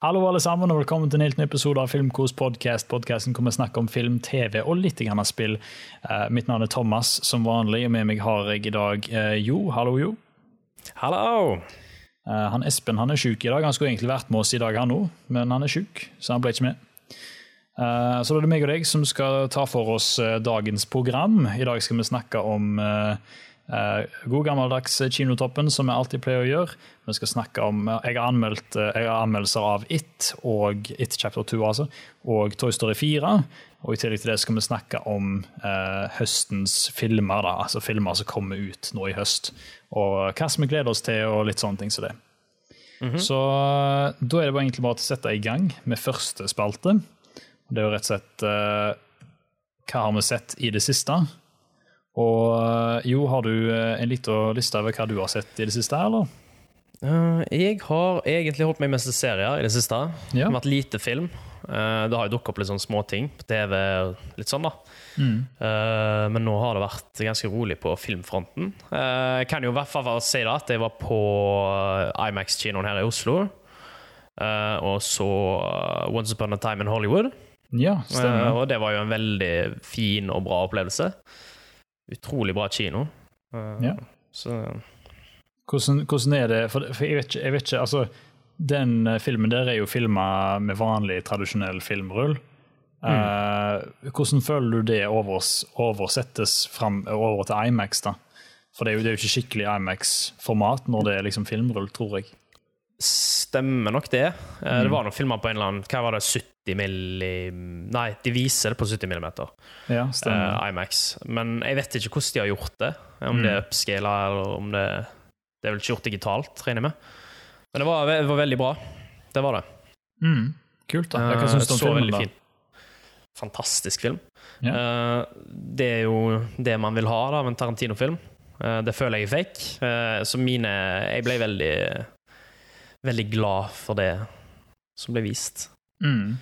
Hallo, alle sammen, og velkommen til en helt ny episode av Filmkos podcast. Podcasten hvor vi snakker om film, TV og litt grann av spill. Eh, mitt navn er Thomas, som vanlig, og med meg har jeg i dag eh, Jo. Hallo, Jo. Hallo! Eh, han Espen han er sjuk i dag. Han skulle egentlig vært med oss i dag, han òg, men han er sjuk, så han ble ikke med. Eh, så da er det meg og deg som skal ta for oss eh, dagens program. I dag skal vi snakke om eh, god gammeldags Kinotoppen, som vi alltid pleier å gjøre. Vi skal snakke om, uh, jeg, har anmeldt, jeg har anmeldelser av It og It Chapter 2 altså, og Toy Story 4. Og I tillegg til det skal vi snakke om høstens filmer, da, altså filmer som kommer ut nå i høst. Og hva som vi gleder oss til, og litt sånne ting som det. Mm -hmm. Så da er det bare egentlig bare å sette i gang med første spalte. Det er jo rett og slett Hva har vi sett i det siste? Og eh, jo, har du eh, en liten liste over hva du har sett i det siste, eller? Uh, jeg har egentlig holdt meg mest til serier i det siste. Ja. Det har vært lite film. Uh, det har jo dukket opp litt sånne småting på TV, litt sånn da. Mm. Uh, men nå har det vært ganske rolig på filmfronten. jeg kan jo i hvert fall si da at jeg var på Imax-kinoen her i Oslo. og så Once Upon a Time in Hollywood. Ja, stemmer. og det var jo en veldig fin og bra opplevelse utrolig bra kino. Uh, ja. Så hvordan, hvordan, er det For, for jeg, vet ikke, jeg, vet ikke, altså Den eh, filmen der er jo filma med vanlig, tradisjonell filmrull. Mm. Uh, hvordan føler du det overs, oversettes fram, over til Imax? da? For det er jo, det er jo ikke skikkelig Imax-format når det er liksom filmrull, tror jeg. Stemmer nok det. Mm. Det var noen filmer på en eller annen Hva var det, 70 milli... Nei, de viser det på 70 millimeter. Ja. Uh, IMAX. Men jeg vet ikke hvordan de har gjort det. Om mm. det er upscala, eller om det Det er vel ikke gjort digitalt, regner jeg med. Men det var, det var veldig bra. Det var det. Mm. Kult. da. Hva syns du om filmen? da? Fin. Fantastisk film. Ja. Uh, det er jo det man vil ha da, av en Tarantino-film. Uh, det føler jeg er fake. så mine Jeg ble veldig veldig glad for det som ble vist. Mm.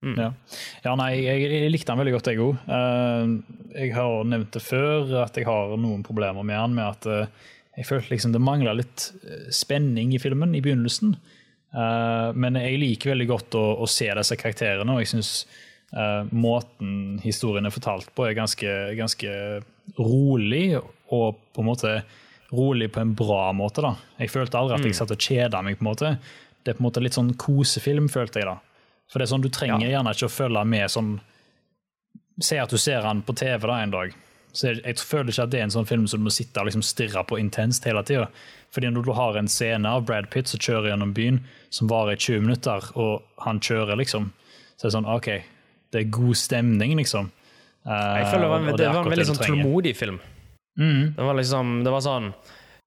Mm. Ja. ja. nei, jeg, jeg, likte han veldig godt, jeg òg. Uh, jeg har nevnt det før, at jeg har noen problemer med han, med at uh, jeg følte liksom det mangla litt eh, spenning i filmen i begynnelsen. Uh, men jeg liker veldig godt å, å se disse karakterene, og jeg syns måten historien er fortalt på, er ganske, ganske rolig og på en måte rolig på en bra måte. da. Jeg følte aldri at jeg mm. satt og kjeda meg. på en måte. Det er på en måte litt sånn kosefilm, følte jeg. da. For det er sånn, Du trenger ja. gjerne ikke å følge med sånn Si at du ser han på TV da en dag. Så jeg, jeg, føler ikke at det er en sånn film som du må sitte og liksom stirre på intenst hele tida. Fordi når du har en scene av Brad Pitt som kjører gjennom byen, som varer i 20 minutter, og han kjører, liksom, så er det sånn OK, det er god stemning, liksom. Jeg føler det var en, det var en veldig sånn tålmodig film. Mm. Det var liksom Det var sånn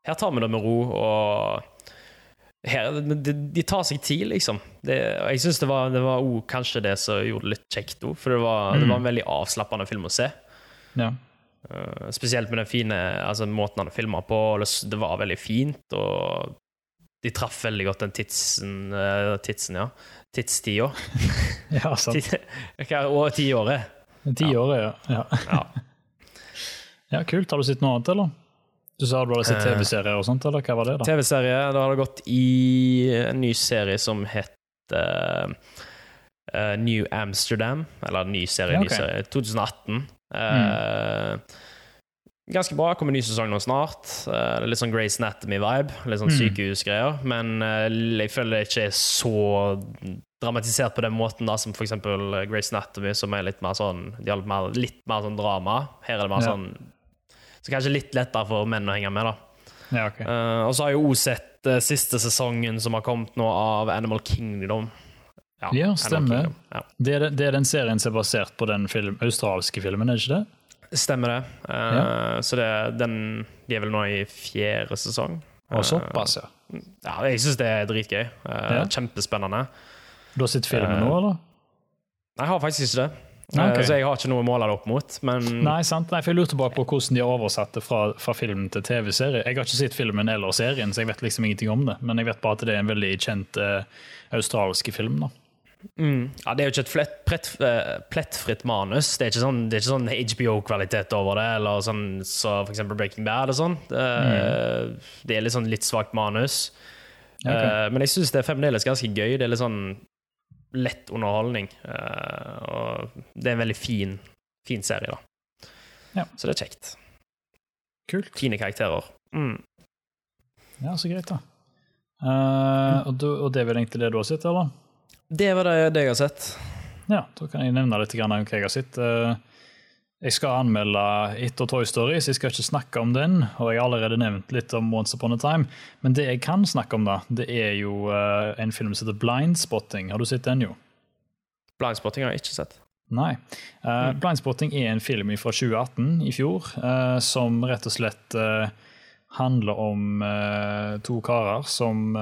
Her tar vi det med ro, og her, de, de tar seg tid, liksom. Det, jeg syns det var, det var oh, kanskje det som gjorde det litt kjekt òg, for det var, mm. det var, en veldig avslappende film å se. Ja. Uh, spesielt med den fine altså, måten han filma på. Det var veldig fint, og de traff veldig godt den tidsen, uh, tidsen ja. Tidstida. ja, sant. og tiåret. Tiåret, ja. ja. ja. Ja, Kult. Har du sett noe annet, eller? Du sa du hadde sett eh, TV-serier og sånt, eller hva var det? da? TV-serie. Da har det gått i en ny serie som heter uh, New Amsterdam. Eller ny serie, ja, okay. ny serie. 2018. Uh, mm. Ganske bra. Kommer ny sesong nå snart. Uh, litt sånn Grace Anatomy-vibe. Litt sånn mm. sykehusgreier. Men jeg føler det ikke er så dramatisert på den måten da, som f.eks. Grace Anatomy, som er litt mer sånn, de har litt mer, litt mer sånn drama. Her er det mer ja. sånn så kanskje litt lettere for menn å henge med. da. Ja, okay. uh, og så har jeg jo sett uh, siste sesongen som har kommet nå av Animal Kingdom. Ja, ja stemmer. Kingdom. Ja. Det, er, det, er, den serien som er basert på den film, australske filmen, er det ikke det? Stemmer det. Uh, ja. Så det, den, de er vel nå i fjerde sesong. Og såpass, ja. ja jeg syns det er dritgøy. Kjempespennende. Du har sett filmen nå, eller? Nei, jeg har faktisk ikke det. Okay. Så jeg har ikke noe å måle det opp mot. Men... Nei, sant. Nei, for Jeg lurte bare på hvordan de har oversatt det fra, fra film til TV-serie. Jeg har ikke sett filmen eller serien, så jeg vet liksom ingenting om det. Men jeg vet bare at det er en veldig kjent uh, australsk film. da. Mm. Ja, Det er jo ikke et flett, plett, uh, plettfritt manus. Det er ikke sånn, sånn HBO-kvalitet over det, eller sånn så for eksempel Breaking Bad og sånn. Uh, mm. Det er litt sånn litt svakt manus. Okay. Uh, men jeg syns det er fremdeles ganske gøy. Det er litt sånn lett underholdning. Uh, og det er en veldig fin, fin serie, da. Ja. Så det er kjekt. Kult. Fine karakterer. Mm. Ja, så greit, da. Uh, og, du, og, det er vel egentlig det du har sett, eller? Det var det, det jeg har sett. Ja, da kan jeg nevne litt om hva jeg har sett. Uh, jeg skal anmelde etter Toy Story, så jeg skal ikke snakke om den. Og jeg har allerede nevnt litt om Once Upon a Time, men det jeg kan snakke om, da, det er jo uh, en film som heter Blindspotting. Har du sett den, jo? Blindspotting har jeg ikke sett. Nei. Uh, mm. Blindspotting er en film fra 2018, i fjor, uh, som rett og slett handler om to karer som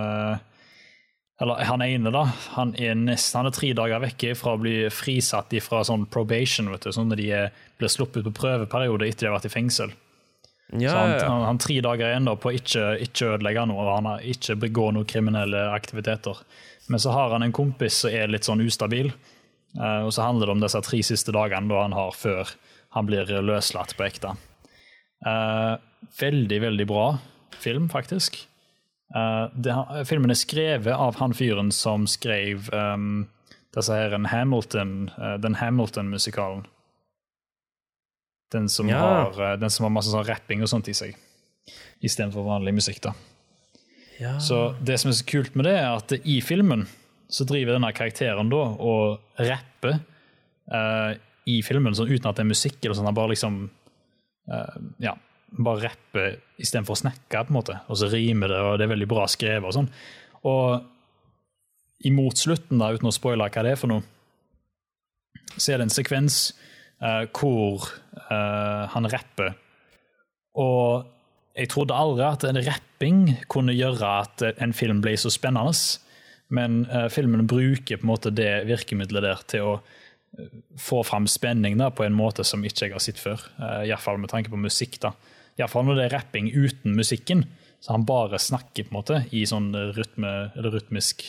eller han ene, da. Han er nesten han er tre dager vekke fra å bli frisatt fra sånn probation, vet du, sånn når de blir sluppet på prøveperiode etter de har vært i fengsel. Ja, så han, han, han tre dager igjen da på å ikke, ikke ødelegge noe, han har ikke begå noen kriminelle aktiviteter. Men så har han en kompis som er litt sånn ustabil, uh, og så handler det om disse tre siste dagene da han har før han blir løslatt på ekte. Uh, veldig, veldig bra film, faktisk. Uh, det, filmen er skrevet av han fyren som skrev um, her, Hamilton, uh, den Hamilton-musikalen. Den, som ja. har, uh, den som har masse sånn rapping og sånt i seg, istedenfor vanlig musikk. da. Ja. Så det som er så kult med det, er at i filmen så driver denne karakteren da og rapper i filmen sånn, uten at det er musikk. eller sånn, Han bare liksom ja, bare rapper istedenfor å snakke, på en måte. Og så rimer det, og det er veldig bra skrevet og sånn. Og imot slutten, da, uten å spoile hva det er for noe, så er det en sekvens uh, hvor uh, han rapper. Og jeg trodde aldri at en rapping kunne gjøre at en film ble så spennende. Men uh, filmen bruker på en måte det virkemidlet der til å få fram spenning da, på en måte som ikke jeg har sett før. Uh, Iallfall med tanke på musikk. da. Iallfall når det er rapping uten musikken. Så han bare snakker på en måte i sånn rytme, eller rytmisk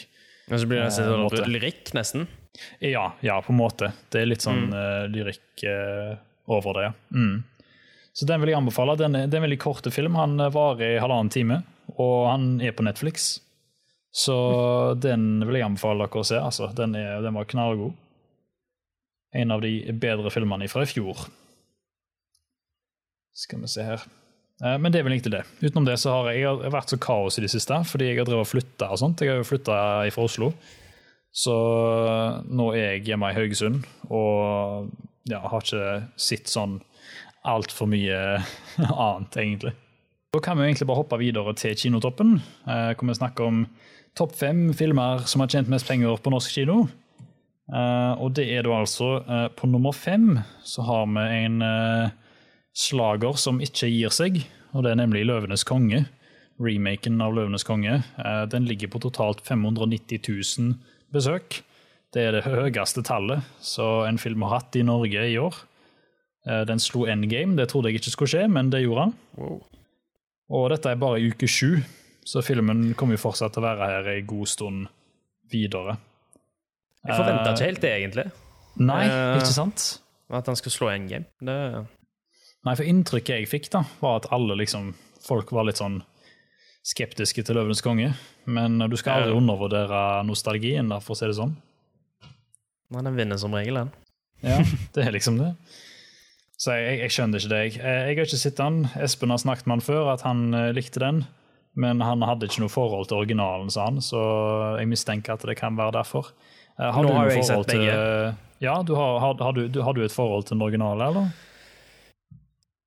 Og så blir det sånn uh, lyrikk, nesten? Ja, ja, på en måte. Det er litt sånn mm. uh, lyrikk uh, over det. Mm. Så den vil jeg anbefale. Den er, det er en veldig kort film. Han varer i halvannen time, og han er på Netflix. Så den vil jeg anbefale dere å se. Altså, den, er, den var knallgod. En av de bedre filmene fra i fjor. Skal vi se her. Eh, men det er vel egentlig det. Utenom det så har jeg, jeg har vært så kaos i det siste, fordi jeg har drevet og flytta og sånt. Jeg har jo flytta fra Oslo. Så nå er jeg hjemme i Haugesund og ja, har ikke sett sånn altfor mye annet, egentlig. Da kan vi egentlig bare hoppe videre til Kinotoppen. Eh, hvor vi snakker om topp fem filmer som har tjent mest penger på norsk kino. Eh, og det er da altså På nummer fem så har vi en slager som ikke gir seg, og det er nemlig 'Løvenes konge'. Remaken av 'Løvenes konge'. Eh, den ligger på totalt 590 000 besøk. Det er det høyeste tallet så en film har hatt i Norge i år. Eh, den slo Endgame, det trodde jeg ikke skulle skje, men det gjorde han. Wow. Og dette er bare uke sju, så filmen kommer jo fortsatt til å være her en god stund videre. Jeg forventa ikke helt det, egentlig. Nei, ikke sant? At han skulle slå Endgame. Det Nei, for inntrykket jeg fikk, da, var at alle liksom Folk var litt sånn skeptiske til 'Løvenes konge'. Men du skal aldri undervurdere nostalgien, da, for å si det sånn. Nei, den vinner som regel, den. Ja, det er liksom det. Så jeg, jeg skjønner ikke det. Jeg, jeg har ikke sett den. Espen har snakket med han før, at han uh, likte den. Men han hadde ikke noe forhold til originalen, sa han, så jeg mistenker at det kan være derfor. Uh, har Nå har jeg sett begge. Ja, du har, har, har, du, har, du, et forhold til den originale, eller?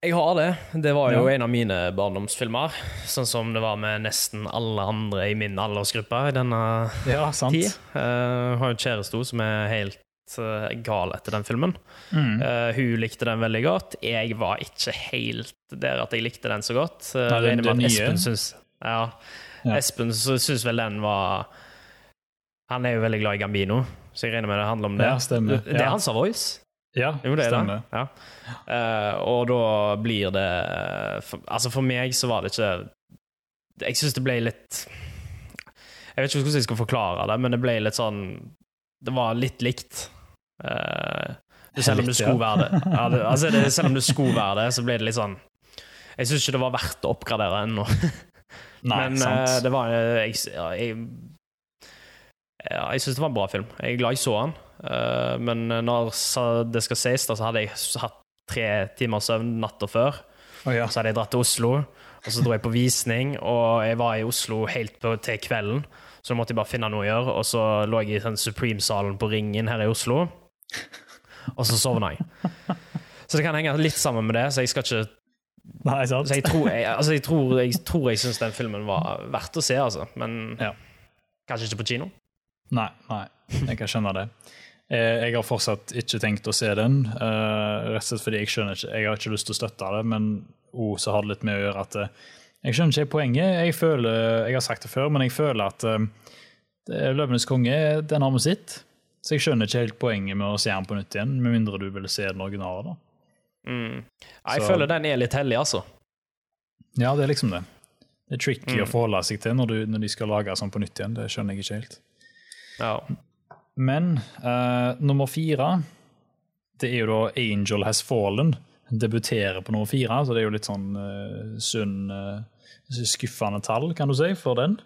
Jeg har det. Det var jo en av mine barndomsfilmer. Sånn som det var med nesten alle andre i min aldersgruppe i denne ja, tid. Uh, har jo kjæreste som er helt uh, gal etter den filmen. Mm. Uh, hun likte den veldig godt. Jeg var ikke helt der at jeg likte den så godt. Uh, Nei, det, det Espen syns ja, ja. Espen syns vel den var Han er jo veldig glad i Gambino, så jeg regner med det handler om det. Ja, det er hans voice. Ja, jo, det stemmer. Det. Ja. Uh, og da blir det for, Altså, for meg så var det ikke Jeg syns det ble litt Jeg vet ikke hvordan jeg skal forklare det, men det ble litt sånn Det var litt likt. Uh, selv om det. Ja, det altså, det, selv om det skulle være det, så ble det litt sånn Jeg syns ikke det var verdt å oppgradere ennå. Nei, Men eh, det var Jeg, jeg, jeg, jeg syns det var en bra film. Jeg er glad jeg så den. Eh, men når det skal sies, da, så hadde jeg hatt tre timer søvn natta før. Oh, ja. Så hadde jeg dratt til Oslo, og så dro jeg på visning, og jeg var i Oslo helt på, til kvelden. Så da måtte jeg bare finne noe å gjøre, og så lå jeg i sånn Supreme-salen på Ringen her i Oslo. Og så sovna jeg. Så det kan henge litt sammen med det, så jeg skal ikke Nei, sant. så jeg tror jeg, altså jeg, tror, jeg, tror jeg syns den filmen var verdt å se, altså. Men Ja. kanskje ikke på kino. Nei, nei, jeg kan skjønne det. Eh, Jeg har fortsatt ikke tenkt å se den, eh, rett og slett fordi jeg skjønner ikke Jeg har ikke lyst til å støtte det, men òg så har det litt med å gjøre at eh, Jeg skjønner ikke poenget. Jeg føler, jeg har sagt det før, men jeg føler at uh, Løvenes konge, den har vi sett. Så jeg skjønner ikke helt poenget med å se den på nytt igjen, med mindre du vil se den originale. da. Mm. Jeg Så- føler den er litt hellig, altså. Ja, det er liksom det. Det er tricky Mm. å forholde seg til når, du, når de skal lage sånn på nytt igjen. Det skjønner jeg ikke helt. Ja. Men uh, nummer fire, det er jo da Angel Has Fallen. Debuterer på nummer fire, så det er jo litt sånn uh, sunn, uh, skuffende tall, kan du si, for den.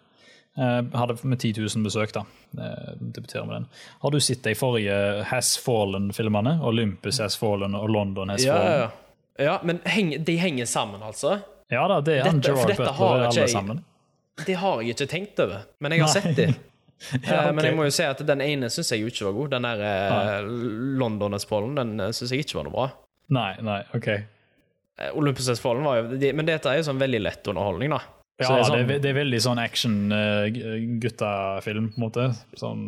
Uh, hadde med 10 000 besøk, da. Uh, debuterer med den. Har du sett de forrige Has Fallen-filmene? Olympus Has Fallen og London Has Ja, Fallen? ja, ja. ja men heng, de henger sammen, altså? Ja da, det er Dette- Gerard Butler alle jeg- sammen. Det har jeg ikke tenkt over, men jeg har Nei. sett de. Ja, Eh, Men jeg må jo si at den ene syns jeg jo ikke var god. Den der eh, London-Espollen den syns jeg ikke var noe bra. Nei, nei, OK. Eh, Olympus-Espollen var jo de, Men dette er jo sånn veldig lett underholdning, da. Ja, det det, sånn- er, det er veldig sånn action-guttafilm, på en måte. Sånn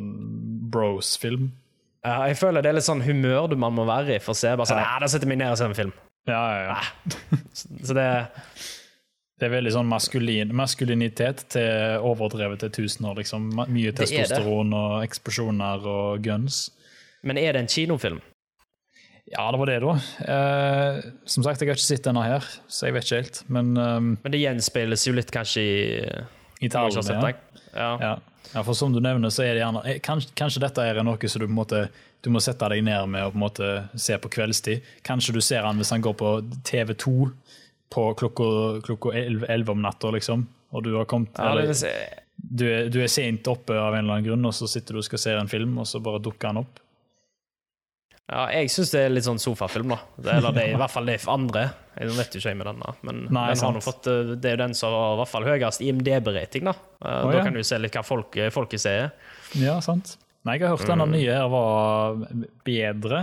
bros-film. Ja, jeg føler det er litt sånn humør du man må være i for å se. Bare sånn, Ja. ja. Da setter jeg meg ned og ser en film. Ja, ja, ja. Så det Det er veldig sånn maskulin, maskulinitet til overdrevet til tusener, liksom. Ma- Mye er testosteron og eksplosjoner og guns. Men er det en kinofilm? Ja, det var det, da. Eh, som sagt, jeg har ikke sett denne her, så jeg vet ikke helt. Men um, Men det gjenspeiles jo litt kanskje i i tallene, ja. Ja. Ja. ja, for som du nevner, så er det gjerne eh, kanskje, kanskje dette er noe som du på en måte du må sette deg ned med og på en måte se på kveldstid. Kanskje du ser han hvis han går på TV2 på klokka, klokka 11, 11 om natta, liksom. Og du har kommet Ja, eller, du, er, du er sent oppe av en eller annen grunn, og så sitter du og skal se en film, og så bare dukker han opp. ja, jeg syns det er litt sånn sofafilm, da. Det, eller det er i hvert fall det andre. Jeg vet jo ikke jeg med denne, men Nei, den har fått, eh, det er jo den som har i hvert fall høyest IMDb-rating. Da oh, Da ja. kan du se litt hva folk, folket ser. Ja, sant. Nei, jeg har hørt denne Mm. nye her var bedre,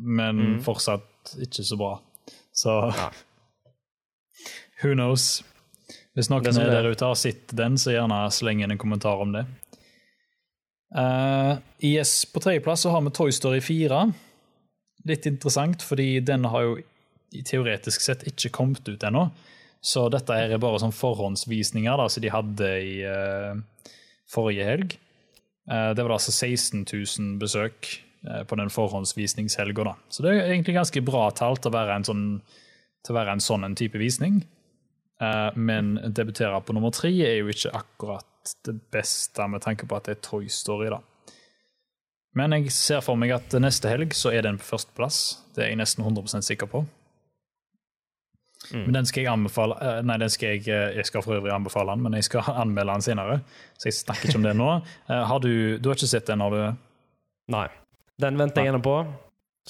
men Mm. fortsatt ikke så bra. Så Ja. Who knows? Hvis noen er der er. ute har sett den, så gjerne sleng inn en kommentar om det. Uh, yes, På tredjeplass så har vi Toy Story 4. Litt interessant, fordi den har jo teoretisk sett ikke kommet ut ennå. Så dette her er bare sånn forhåndsvisninger da, som de hadde i uh, forrige helg. Uh, det var altså 16 000 besøk på den forhåndsvisningshelga. Så det er egentlig ganske bra tall til å være en sånn, til å være en sånn en type visning. Eh, men debutere på nummer tre er jo ikke akkurat det beste med tanke på at det er Toy Story. da. Men jeg ser for meg at neste helg så er den på førsteplass. Det er jeg nesten 100% sikker på. Mm. Men den skal jeg anbefale eh, Nei, den skal jeg, eh, jeg skal for øvrig anbefale den, men jeg skal anmelde den senere. Så jeg snakker ikke om det nå. Har du, du har ikke sett den, har du? Nei. Den venter jeg gjerne på.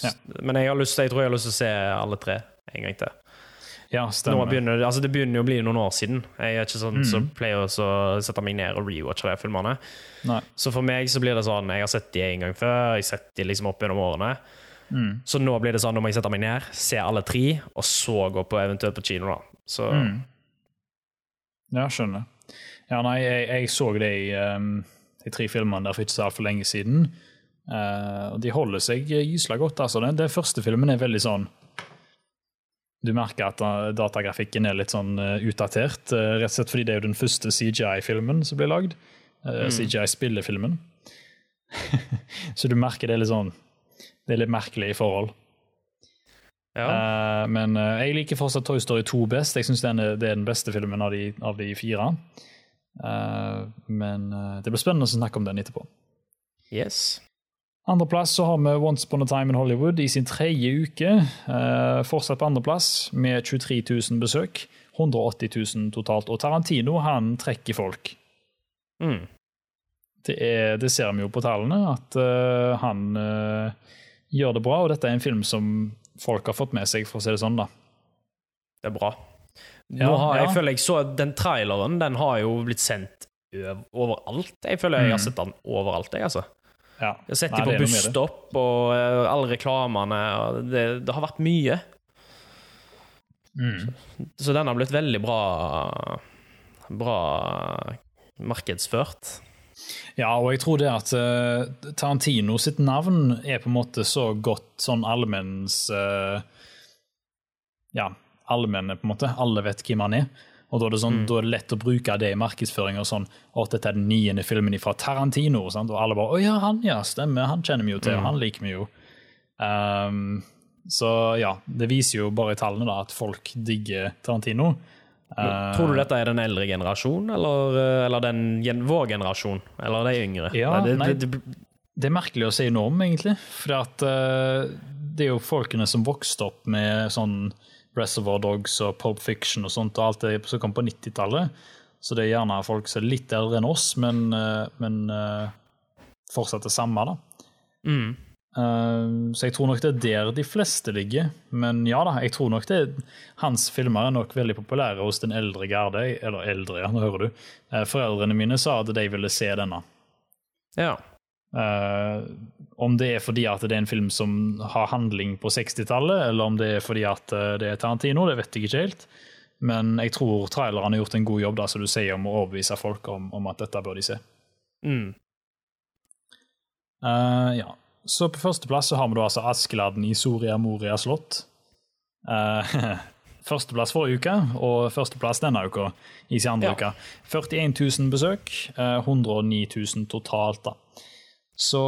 Ja. Men jeg, har lyst, jeg tror jeg har lyst til å se alle tre en gang til. Ja, stemmer. begynner, det- altså det begynner jo å bli noen år siden. Jeg er ikke sånn Mm. som pleier å sette meg ned og rewatche de filmene. Nei. Så for meg så blir det sånn Jeg har sett de en gang før, jeg har sett de liksom opp gjennom årene. Mm. Så nå blir det sånn, nå må jeg sette meg ned, se alle tre, og så gå på eventuelt på kino. da. Så Mm. Ja, skjønner. Ja, nei, jeg, jeg så de, um, de tre filmene der for ikke så altfor lenge siden. Uh, de holder seg gysla godt. altså. Den, den første filmen er veldig sånn Du merker at uh, datagrafikken er litt sånn uh, utdatert. uh, rett og slett fordi det er jo den første CGI-filmen som blir lagd. Mm. CGI-spillefilmen. så du merker det er litt sånn Det er litt merkelige forhold. ja. Uh, men uh, jeg liker fortsatt Toy Story 2 best. Jeg syns det er den beste filmen av de, av de fire. Uh, men eh, det blir spennende å snakke om den etterpå. Yes. Andreplass så har vi Once Upon a Time in Hollywood i sin tredje uke. Eh, fortsatt på andreplass med 23 000 besøk. 180 000 totalt. Og Tarantino han trekker folk. Mm. Det, er, det, ser vi jo på tallene, at uh, han uh, gjør det bra. Og dette er en film som folk har fått med seg, for å si det sånn. da. Det er bra. Nå har, ja. Jeg føler jeg så Den traileren den har jo blitt sendt overalt. Jeg føler jeg har mm. sett den overalt. jeg altså. Ja. Jeg har sett dem på busstopp og uh, alle reklamene. Og det, det, har vært mye. Mm. Så, så den har blitt veldig bra Bra markedsført. Ja, og jeg tror det at uh, Tarantino sitt navn er på en måte så godt sånn allmenns uh, Ja, allmenne, på en måte. Alle vet hvem han er. Og da er, det sånn, mm. da er det lett å bruke det i markedsføring. og sånn, at dette er den niende filmen fra Tarantino. Sant? Og alle bare 'Å ja, han ja, stemmer. Han kjenner vi jo til, mm. han liker vi jo'. Um, så ja, det viser jo bare i tallene da, at folk digger Tarantino. Uh, Tror du dette er den eldre generasjonen, eller, eh, eller den, vår generasjon? Eller de yngre? Ja, det, nei, det, det, er merkelig å si noe om, egentlig. For at, uh, det er jo folkene som vokste opp med sånn Reservoir Dogs og Pulp Fiction og sånt, og alt det som kom på 90-tallet. Så det er gjerne folk som er litt eldre enn oss, men, eh, men uh, fortsatt det samme. da. Mm. Uh, så jeg tror nok det er der de fleste ligger. Men ja da, jeg tror nok det hans filmer er nok veldig populære hos den eldre garde. Eller eldre, ja, nå hører du. Foreldrene mine sa at de ville se denne. Ja. Uh, om det er fordi at det er en film som har handling på 60-tallet, eller om det er fordi at eh, det er Tarantino, det vet jeg ikke helt. Men jeg tror traileren har gjort en god jobb da, som du sier, om å overbevise folk om, om at dette bør de se. Mm. Uh, ja. Så på førsteplass så har vi da altså Askeladden i Soria Moria slott. Uh, førsteplass forrige uke, og førsteplass denne uka i sin andre ja. uke. 41 000 besøk, 109 000 totalt. da. Så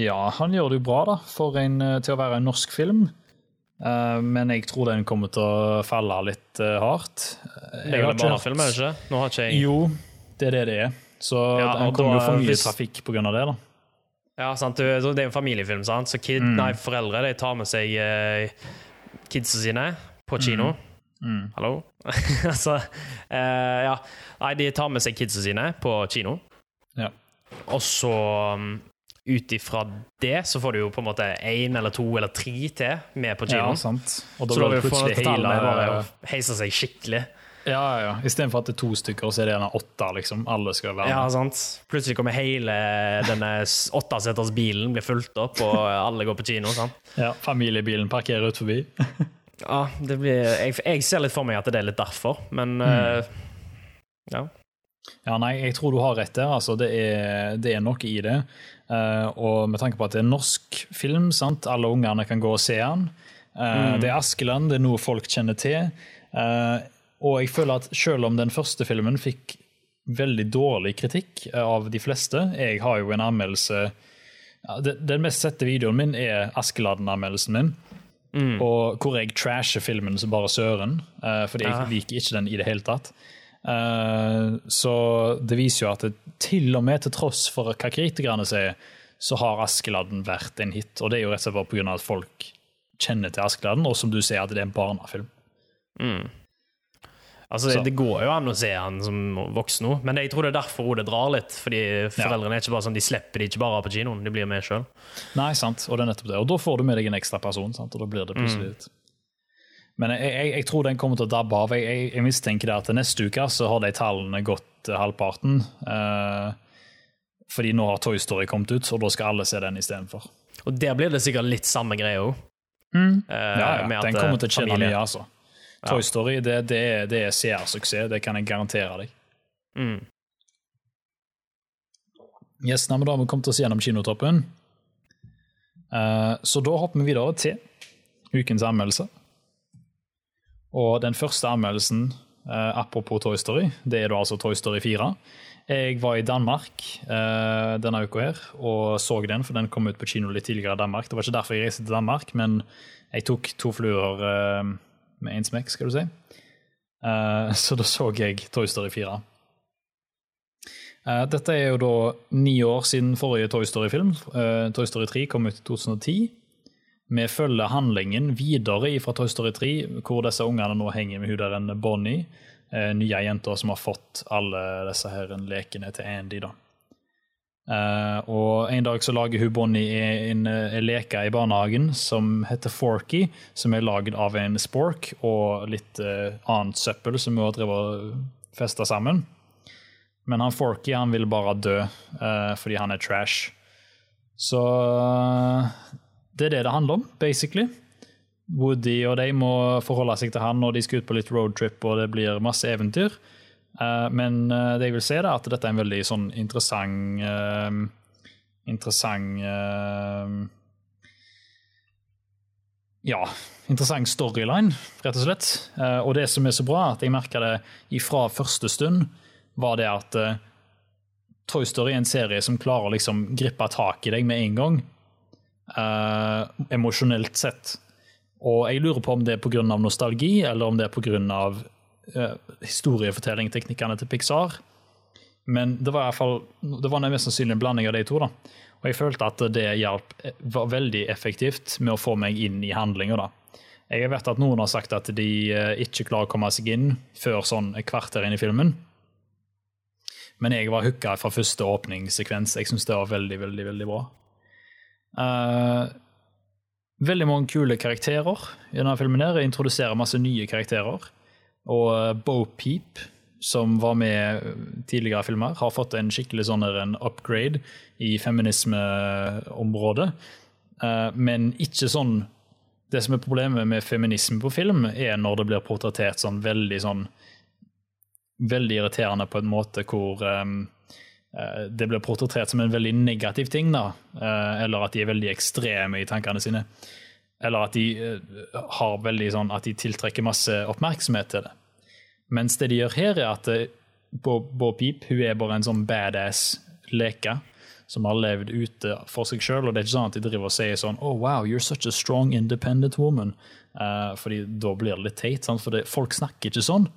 ja, han gjør det jo bra da, for en, eh, til å være en norsk film. Uh, men jeg tror den kommer til å falle litt hardt. Det er jo en barnefilm, er det ikke? Nå har ikke jeg Jo, det er det det er. Så ja, den kommer jo for mye hvis... trafikk pga. det. da. Ja, sant. Det er en familiefilm, sant? så kid, mm. nei, foreldre de tar med seg uh, kidsa sine på kino. Mm. Mm. Hallo? altså, ja. Nei, de tar med seg kidsa sine på kino. Ja. Og så um, ut ifra det så får du jo på en måte én eller to eller tre til med på kinoen. Ja, sant. Og da så da vil plutselig hele bare heise seg skikkelig. Ja, ja. Istedenfor at det er to stykker, så er det gjerne åtte. liksom. Alle skal være med. Ja, sant. Plutselig kommer hele denne åtteseters bilen blir fulgt opp, og alle går på kino. sant? Ja, Familiebilen parkerer ut forbi. ja, det blir jeg, jeg, ser litt for meg at det er litt derfor, men mm. uh, ja. Ja, nei, jeg tror du har rett der. Altså, det, er, det er noe i det. Uh, og med tanke på at det er norsk film, sant? alle ungene kan gå og se den. Uh, mm. Det er Askeland, det er noe folk kjenner til. Uh, og jeg føler at selv om den første filmen fikk veldig dårlig kritikk av de fleste Jeg har jo en anmeldelse ja, Den mest sette videoen min er Askeladden-anmeldelsen min. Mm. Og hvor jeg trasher filmen som bare søren, fordi jeg liker ikke den i det hele tatt. Eh, så det viser jo at det, til og med til tross for hva kritikerne sier, så har Askeladden vært en hit. Og det er jo rett og slett bare pga. at folk kjenner til Askeladden, og som du sier, at det er en barnefilm. Mm. Altså, det, det, går jo an å se han som voksen nå, men jeg tror det er derfor det drar litt. Fordi foreldrene er ikke bare sånn, de slipper de ikke bare på kinoen, de blir med sjøl. Nei, sant, og det er nettopp det. Og da får du med deg en ekstra person, sant? og da blir det plutselig mm. Men jeg, jeg, jeg, tror den kommer til å dabbe av. Jeg, jeg mistenker at neste uke så har de tallene gått halvparten. Eh, fordi nå har Toy Story kommet ut, og da skal alle se den istedenfor. Og der blir det sikkert litt samme greie òg. Mm. Eh, ja, ja. Den kommer til å tjene mye, altså. Toy. Story det, det, det er CR-suksess, det kan jeg garantere deg. Mm. Yes, da har vi kommet oss gjennom kinotoppen. Uh, så da hopper vi videre til ukens anmeldelse. Og den første anmeldelsen, eh, apropos Toy Story, det er da altså Toy Story 4. Jeg var i Danmark eh, denne uka her og så den, for den kom ut på kino litt tidligere i Danmark. Det var ikke derfor jeg reiste til Danmark, men jeg tok to fluer eh, med én smekk, skal du si. Eh, så da så jeg Toy Story 4. Eh, dette er jo da ni år siden forrige Toy Story-film. Eh, Toy Story 3 kom ut i 2010. Vi følger handlingen videre fra Toy Story 3, hvor disse ungene nå henger med hun der en Bonnie, eh, nye jenter som har fått alle disse her lekene til Andy. da. Uh, og En dag så lager hun Bonnie en, en, en leke i barnehagen som heter Forky, som er lagd av en spork og litt annet søppel som hun har drevet og festa sammen. Men han Forky han vil bare dø fordi han er trash. Så det er det det handler om, basically. Woody og de må forholde seg til han når de skal ut på litt roadtrip og det blir masse eventyr. Uh, men uh, det jeg vil si, er at dette er en veldig sånn interessant uh, Interessant Ja, interessant storyline, rett og slett. og det som er så bra, at jeg merka det ifra første stund, var det at Toy Story er en serie som klarer å liksom gripe tak i deg med en gang. Emosjonelt sett. Og jeg lurer på om det er pga. nostalgi, eller om det er pga uh, historiefortellingteknikkene til Pixar. Men det var i hvert fall, det var mest sannsynlig en blanding av de to. da. Og jeg følte at det hjalp, var veldig effektivt med å få meg inn i handlinga. Jeg vet at noen har sagt at de uh, ikke klarer å komme seg inn før sånn et kvarter inn i filmen. Men jeg var hooka fra første åpningssekvens. Jeg syns det var veldig, veldig, veldig bra. Uh, veldig mange kule karakterer i denne filmen. her. Introduserer masse nye karakterer. Og uh, Bo Peep, som var med tidligere filmer, har fått en skikkelig sånn en upgrade i feminismeområdet. Uh, men ikke sånn Det som er problemet med feminisme på film, er når det blir portrettert sånn veldig sånn Veldig irriterende på en måte hvor um, det blir portrettert som en veldig negativ ting, da. Eller at de er veldig ekstreme i tankene sine. Eller at de har veldig sånn at de tiltrekker masse oppmerksomhet til det. Mens det de gjør her, er at eh, Bo Peep hun er bare en sånn badass leke som har levd ute for seg sjøl. Og det er ikke sånn at de driver og sier sånn Oh, wow, you're such a strong, independent woman. Fordi da blir det litt teit, sant? for folk snakker ikke sånn.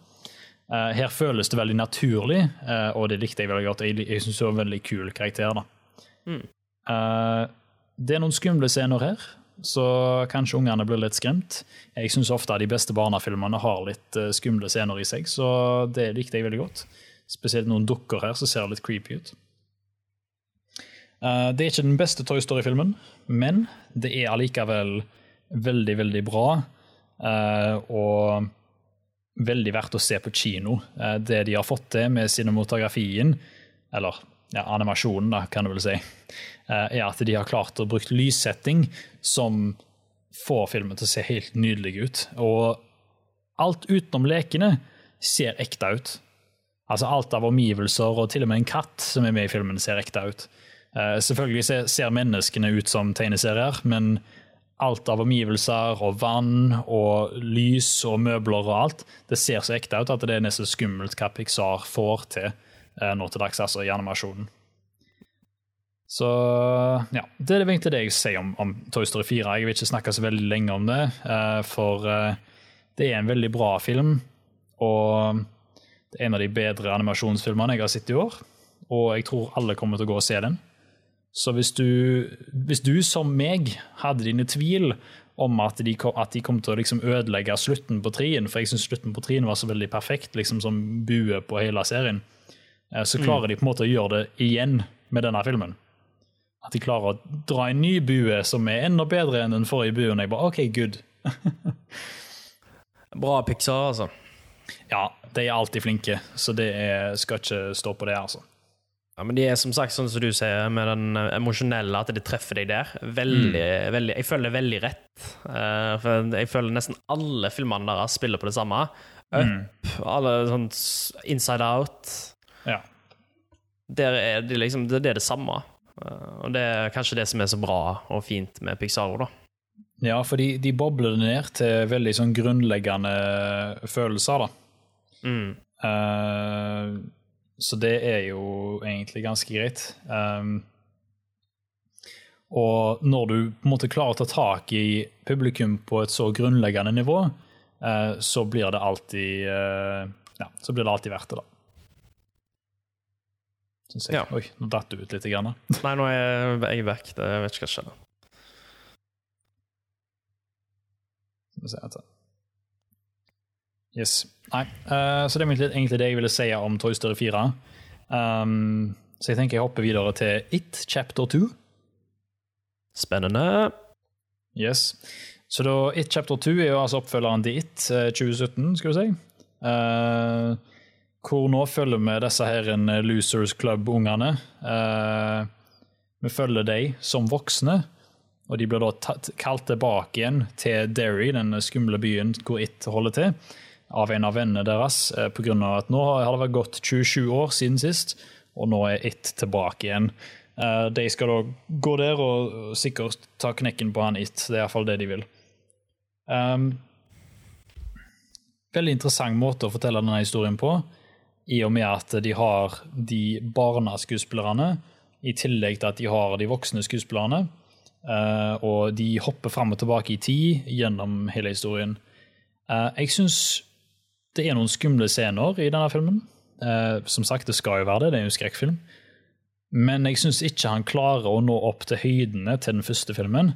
Uh, her føles det veldig naturlig, uh, og det likte jeg veldig godt. Jeg, jeg syns det var en veldig kul karakter. da. Mm. det er noen skumle scener her så kanskje ungene blir litt skremt. Jeg syns ofte de beste barnefilmene har litt uh, skumle scener i seg, så det likte jeg veldig godt. Spesielt noen dukker her som ser litt creepy ut. Uh, det er ikke den beste Toy Story-filmen, men det er allikevel veldig, veldig bra. Uh, og veldig verdt å se på kino. det de har fått til med cinematografien, eller ja, animasjonen, da, kan du vel si, Eh, er at de har klart å bruke lyssetting som får filmen til å se helt nydelig ut. Og alt utenom lekene ser ekte ut. Altså Alt av omgivelser og til og med en katt som er med i filmen, ser ekte ut. Eh, selvfølgelig ser menneskene ut som tegneserier, men alt av omgivelser og vann og lys og møbler og alt, det ser så ekte ut at det er nesten skummelt hva Pixar får til eh, nå til dags, altså i animasjonen. Så ja, det er egentlig det jeg sier om, om, Toy Story 4. Jeg vil ikke snakke så veldig lenge om det, uh, for uh, det er en veldig bra film. Og det er en av de bedre animasjonsfilmene jeg har sett i år. Og jeg tror alle kommer til å gå og se den. Så hvis du, hvis du som meg hadde dine tvil om at de kom, at de kom til å liksom ødelegge slutten på trien, for jeg syns slutten på trien var så veldig perfekt liksom som bue på hele serien, uh, så mm. klarer mm. de på en måte å gjøre det igjen med denne filmen. At de klarer å dra en ny bue som er enda bedre enn den forrige buen. Jeg bare OK, good. Bra Pixar, altså. Ja, de er alltid flinke, så det er, skal ikke stå på det, altså. Ja, men de er som sagt, sånn som du sier, med den emosjonelle, at de treffer deg der. Veldig, mm. veldig, jeg føler det veldig rett. Uh, for jeg føler nesten alle filmene deres spiller på det samme. Up, mm. alle sånn Inside Out. Ja. Der er det liksom, det er det samme. Uh, og det er kanskje det som er så bra og fint med Pixar. da. Ja, for de, de bobler det ned til veldig sånn grunnleggende følelser, da. Mm. Uh, så det er jo egentlig ganske greit. Um, og når du på en måte klarer å ta tak i publikum på et så grunnleggende nivå, uh, så blir det alltid uh, Ja, så blir det alltid verdt det, da. Syns jeg. Ja. Oi, nå datt du ut litt. Grann. Nei, nå er jeg vekk. Jeg vet ikke hva som skjedde. Skal vi se etter. Yes. Nei, uh, så det er egentlig det jeg ville si om Toy Story 4. Um, så jeg tenker jeg hopper videre til It chapter 2. Spennende. Yes. Så da It chapter 2 er jo altså oppfølgeren til It 2017, skal vi si. Uh, hvor nå følger vi disse her en Losers Club-ungene. Uh, vi følger dem som voksne, og de blir da kalt tilbake igjen til Derry, den skumle byen hvor It holder til, av en av vennene deres. Uh, på grunn av at nå har det vært gått 27 år siden sist, og nå er It tilbake igjen. Uh, de skal da gå der og sikkert ta knekken på han It. Det er iallfall det de vil. Um, veldig interessant måte å fortelle denne historien på, i og med at de har de barneskuespillerne, i tillegg til at de har de voksne skuespillerne. Uh, og de hopper fram og tilbake i tid gjennom hele historien. Jeg syns det er noen skumle scener i denne filmen. Eh, som sagt, det skal jo være det, det er jo en skrekkfilm. Men jeg syns ikke han klarer å nå opp til høydene til den første filmen.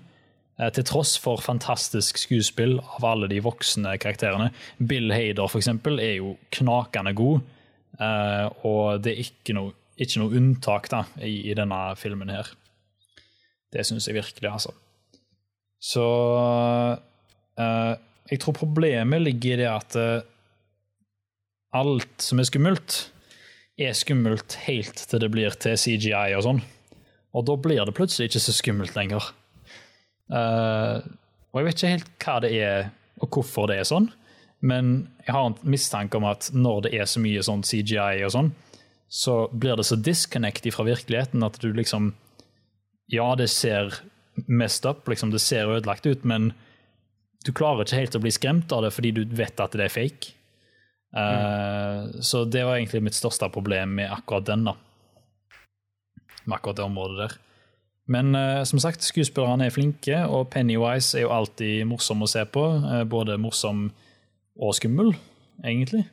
Eh, til tross for fantastisk skuespill av alle de voksne karakterene. Bill Hader for eksempel, er jo knakende god, eh, og det er ikke noe, ikke noe unntak da, i, i, denne filmen her. Det syns jeg virkelig, altså. Så uh, Jeg tror problemet ligger i det at uh, alt som er skummelt, er skummelt helt til det blir til CGI og sånn. Og da blir det plutselig ikke så skummelt lenger. Uh, og jeg vet ikke helt hva det er, og hvorfor det er sånn, men jeg har en mistanke om at når det er så mye sånn CGI og sånn, så blir det så disconnect fra virkeligheten at du liksom Ja, det ser messed up, liksom, det ser ødelagt ut, men du klarer ikke helt å bli skremt av det fordi du vet at det er fake. Mm. Så det var egentlig mitt største problem med akkurat den. da Med akkurat det området der. Men uh, som sagt, skuespillerne er flinke, og Pennywise er jo alltid morsom å se på. Uh, både morsom og skummel, egentlig.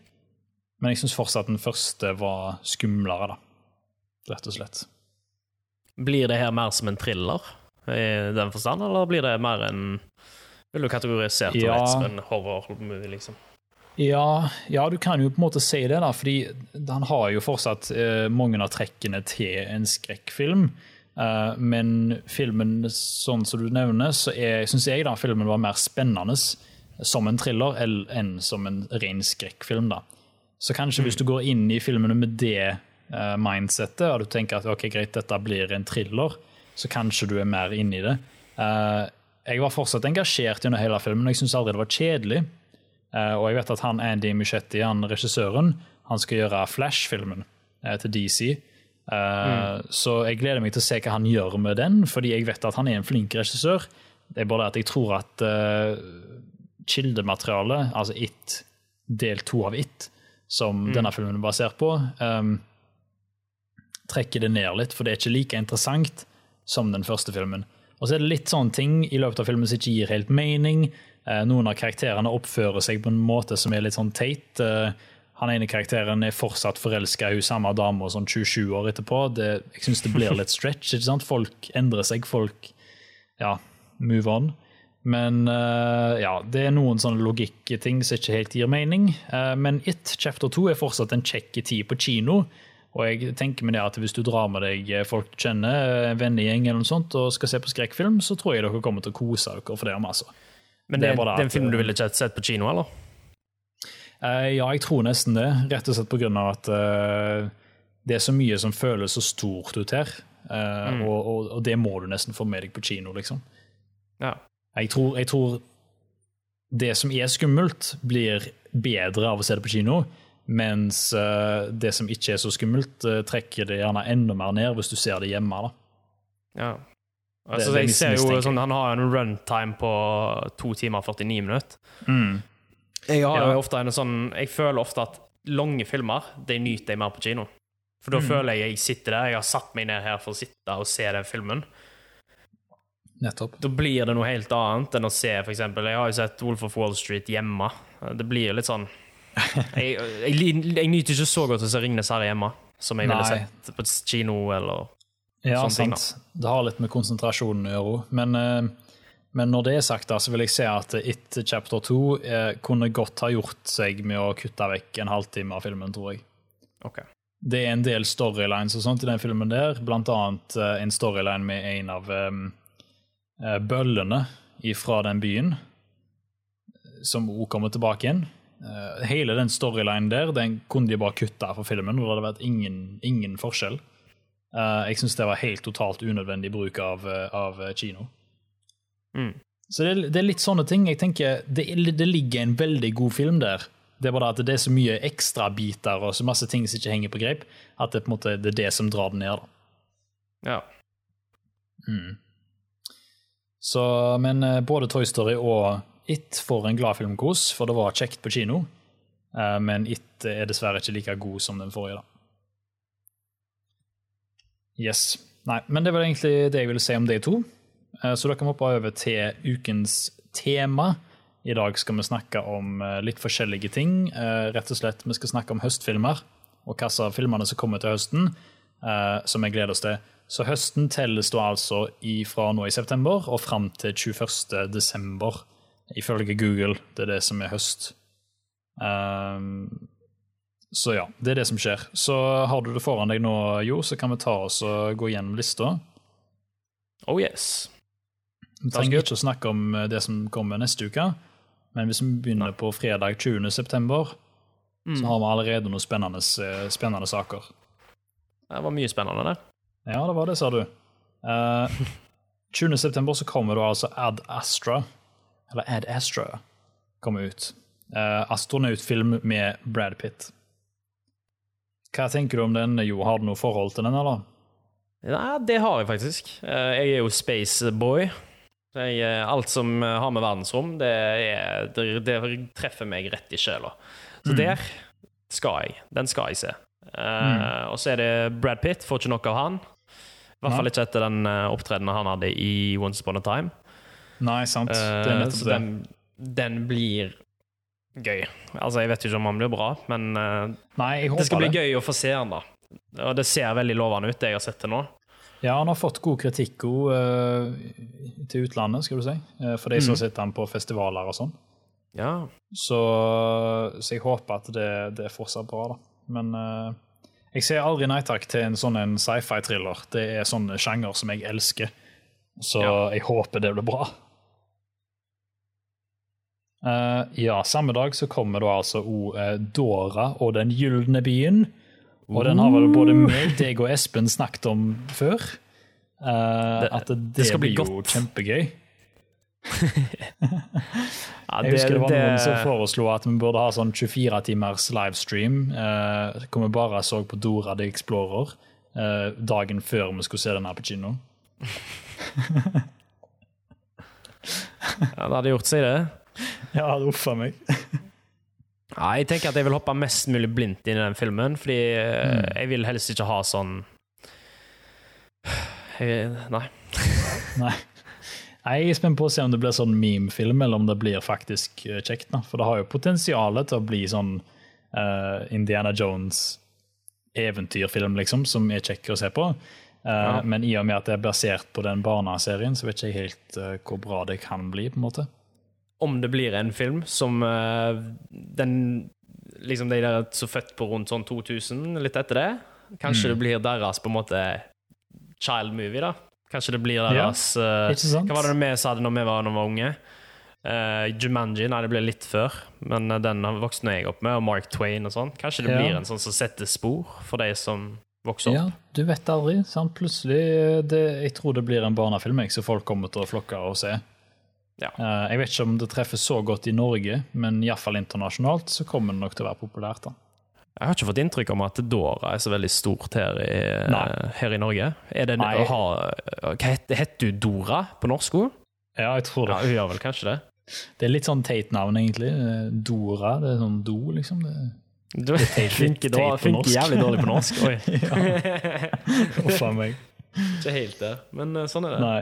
Men jeg syns fortsatt den første var skumlere, da. Rett og slett. Blir det her mer som en thriller i den forstand, eller blir det mer en Vil du kategorisert ja. som en horror-movie, liksom? Ja, ja, du kan jo på en måte si det, da, fordi han har jo fortsatt eh, mange av trekkene til en skrekkfilm. Uh, men filmen, sånn som du nevner, så syns jeg da filmen var mer spennende som en thriller enn som en ren skrekkfilm. da. Så kanskje mm. hvis du går inn i filmene med det uh, mindsettet, og du tenker at ok, greit, dette blir en thriller, så kanskje du er mer inne i det. Uh, jeg var fortsatt engasjert gjennom hele filmen, og jeg syns aldri det var kjedelig. Og jeg vet at han Andy Muschetti, han regissøren, han skal gjøre Flash-filmen til DC. Mm. Så jeg gleder meg til å se hva han gjør med den, fordi jeg vet at han er en flink regissør. Det er bare det at jeg tror at kildematerialet, altså It, del to av It, som mm. denne filmen er basert på, um, trekker det ned litt, for det er ikke like interessant som den første filmen. Og så er det litt sånne ting i løpet av filmen som ikke gir helt mening. Uh, noen av karakterene oppfører seg på en måte som er litt sånn teit. Uh, han ene karakteren er fortsatt forelska i hun samme dama sånn 27 år etterpå. Det, jeg syns det blir litt stretch. ikke sant? Folk endrer seg. Folk ja, move on. Men uh, ja, det er noen sånne logikkting som ikke helt gir mening. Uh, men It chapter 2 er fortsatt en kjekk tid på kino. Og jeg tenker med det at hvis du drar med deg folk du kjenner, en vennegjeng eller noe sånt, og skal se på skrekkfilm, så tror jeg dere kommer til å kose dere for det. om Altså. Men det, det er, en film du ville ikke sett på kino, eller? Uh, ja, jeg tror nesten det. Rett og slett pga. at uh, det er så mye som føles så stort ut her. Uh, mm. og, og, og, det må du nesten få med deg på kino, liksom. Ja. Jeg, tror, jeg tror det som er skummelt, blir bedre av å se det på kino. Mens det som ikke er så skummelt, trekker det gjerne enda mer ned hvis du ser det hjemme. da. Ja. Altså, det, det jeg ser jo sånn, Han har en runtime på to timer og 49 minutter. Mm. Jeg har ja. ofte en sånn Jeg føler ofte at lange filmer de nyter jeg mer på kino. For da mm. føler jeg jeg sitter der, jeg har satt meg ned her for å sitte og se den filmen. Nettopp. Da blir det noe helt annet enn å se eksempel, Jeg har jo sett Wolf of Wall Street hjemme. Det blir litt sånn Jeg, jeg, jeg nyter ikke så godt å se Ringnes her hjemme som jeg Nei. ville sett på kino eller ja, sant. ting. Det har litt med konsentrasjonen å gjøre. Men uh, Men når det er sagt, da, så vil jeg si at It Chapter 2 eh, kunne godt ha gjort seg med å kutte vekk en halvtime av filmen, tror jeg. Okay. Det er en del storylines og sånt i den filmen der, blant annet eh, en storyline med en av um, bøllene fra den byen, som òg kommer tilbake. Uh, hele den storylinen der den kunne de bare kutta for filmen, og det hadde vært ingen, ingen forskjell. Uh, jeg syns det var helt totalt unødvendig bruk av, av kino. Mm. Så det, det, er litt sånne ting. Jeg tenker, det, det, ligger en veldig god film der. Det er bare at det er så mye ekstrabiter og så masse ting som ikke henger på greip, at det, på en måte, det er det som drar den ned. Da. Ja. Mm. Så, men eh, både Toy Story og It får en glad filmkos, for det var kjekt på kino. Eh, men It er dessverre ikke like god som den forrige. da. Yes. Nei, men det var egentlig det jeg ville si om de to. Eh, så da kan vi hoppe over til ukens tema. I dag skal vi snakke om eh, litt forskjellige ting. Eh, rett og slett, Vi skal snakke om høstfilmer og av filmene som kommer til høsten, som vi gleder oss til. Så høsten telles da altså fra nå i september og fram til 21. desember, ifølge Google. Det er det som er høst. Så ja, det er det som skjer. Så har du det foran deg nå, Jo, så kan vi ta oss og gå gjennom lista. Oh yes. Vi trenger ikke å snakke om eh, det som kommer neste uke, men hvis vi begynner på fredag 20. september, mm. så har vi allerede noen spennende, eh, spennende, saker. Det var mye spennende, det. Ja, det var det, sa du. Uh, eh, 20. september så kommer da altså Ad Astra, eller Ad Astra, kommer ut. Uh, astronautfilm med Brad Pitt. Hva tenker du om den, Jo? Har du noe forhold til den, eller? Nei, det har jeg faktisk. Jeg er jo spaceboy. Eh, alt som eh, har med verdensrom, det, er, det, det treffer meg rett i sjela. Så mm. der skal jeg. Den skal jeg se. Mm. Og så er det Brad Pitt. Får ikke nok av han. I hvert fall ikke etter den opptredenen han hadde i Once Upon a Time. Nei, sant. Det er nettopp det. den, den, blir gøy. Altså, jeg vet ikke om han blir bra, men uh, Nei, det skal bli gøy å få se han da. Og det ser veldig lovende ut, det jeg har sett til nå. Ja, han har fått god kritikk uh, til utlandet, skal du si. Uh, for de som mm. sitter han på festivaler og sånn. Ja. Så, så, jeg håper at det, det er fortsatt bra, da. Men uh, jeg ser aldri nei takk til en sånn sci-fi-thriller. Det er sånn sjanger som jeg elsker. Så ja. jeg håper det blir bra. Uh, ja, samme dag så kommer da altså o, Dora og Den gylne byen. Og den har vel både meg, deg og Espen snakket om før. Uh, det, at det, det, det blir jo kjempegøy. ja, jeg husker det var noen som foreslo at vi burde ha sånn 24 timers livestream uh, hvor vi bare så på Dora the Explorer uh, dagen før vi skulle se den her på kino. ja, det hadde gjort seg, det. Ja, uff a meg. Ja, jeg tenker at jeg vil hoppe mest mulig blindt inn i den filmen, fordi eh, mm. jeg vil helst ikke ha sånn jeg, Nei. nei. Jeg er spent på å se om det blir sånn meme-film, eller om det blir faktisk eh, kjekt. Da. For det har jo potensial til å bli sånn uh, Indiana Jones eventyrfilm, liksom, som er kjekk å se på. Uh, ja. Men i og med at det er basert på den barneserien, så vet jeg ikke helt uh, hvor bra det kan bli. på en måte om det blir en film som uh, den Liksom de der som født på rundt sånn 2000, litt etter det. Kanskje mm. det blir deres på en måte child movie, da. Kanskje det blir deres ja, uh, Hva var det vi sa det når vi var, når vi var unge? Uh, Jumanji, nei, det ble litt før, men den vokste jeg opp med, og Mark Twain og sånn. Kanskje det ja. blir en sånn som setter spor for de som vokser opp. Ja, du vet aldri. sant? Plutselig det, Jeg tror det blir en barnefilm jeg, så folk kommer til å flokke og se. Ja. Eh, jeg vet ikke om det treffer så godt i Norge, men iallfall internasjonalt så kommer det nok til å være populært. da. Jeg har ikke fått inntrykk av at Dora er så veldig stort her i, her i Norge. Er det, ha, hva heter, heter du Dora på norsk òg? Ja, jeg tror det. Ja, hun gjør vel kanskje det? Det er litt sånn teit navn, egentlig. Dora, det er sånn do, liksom. Det, du det funker, da, funker jævlig dårlig på norsk. Oi. Huff a meg. Ikke helt det, men eh, sånn er det. Nei.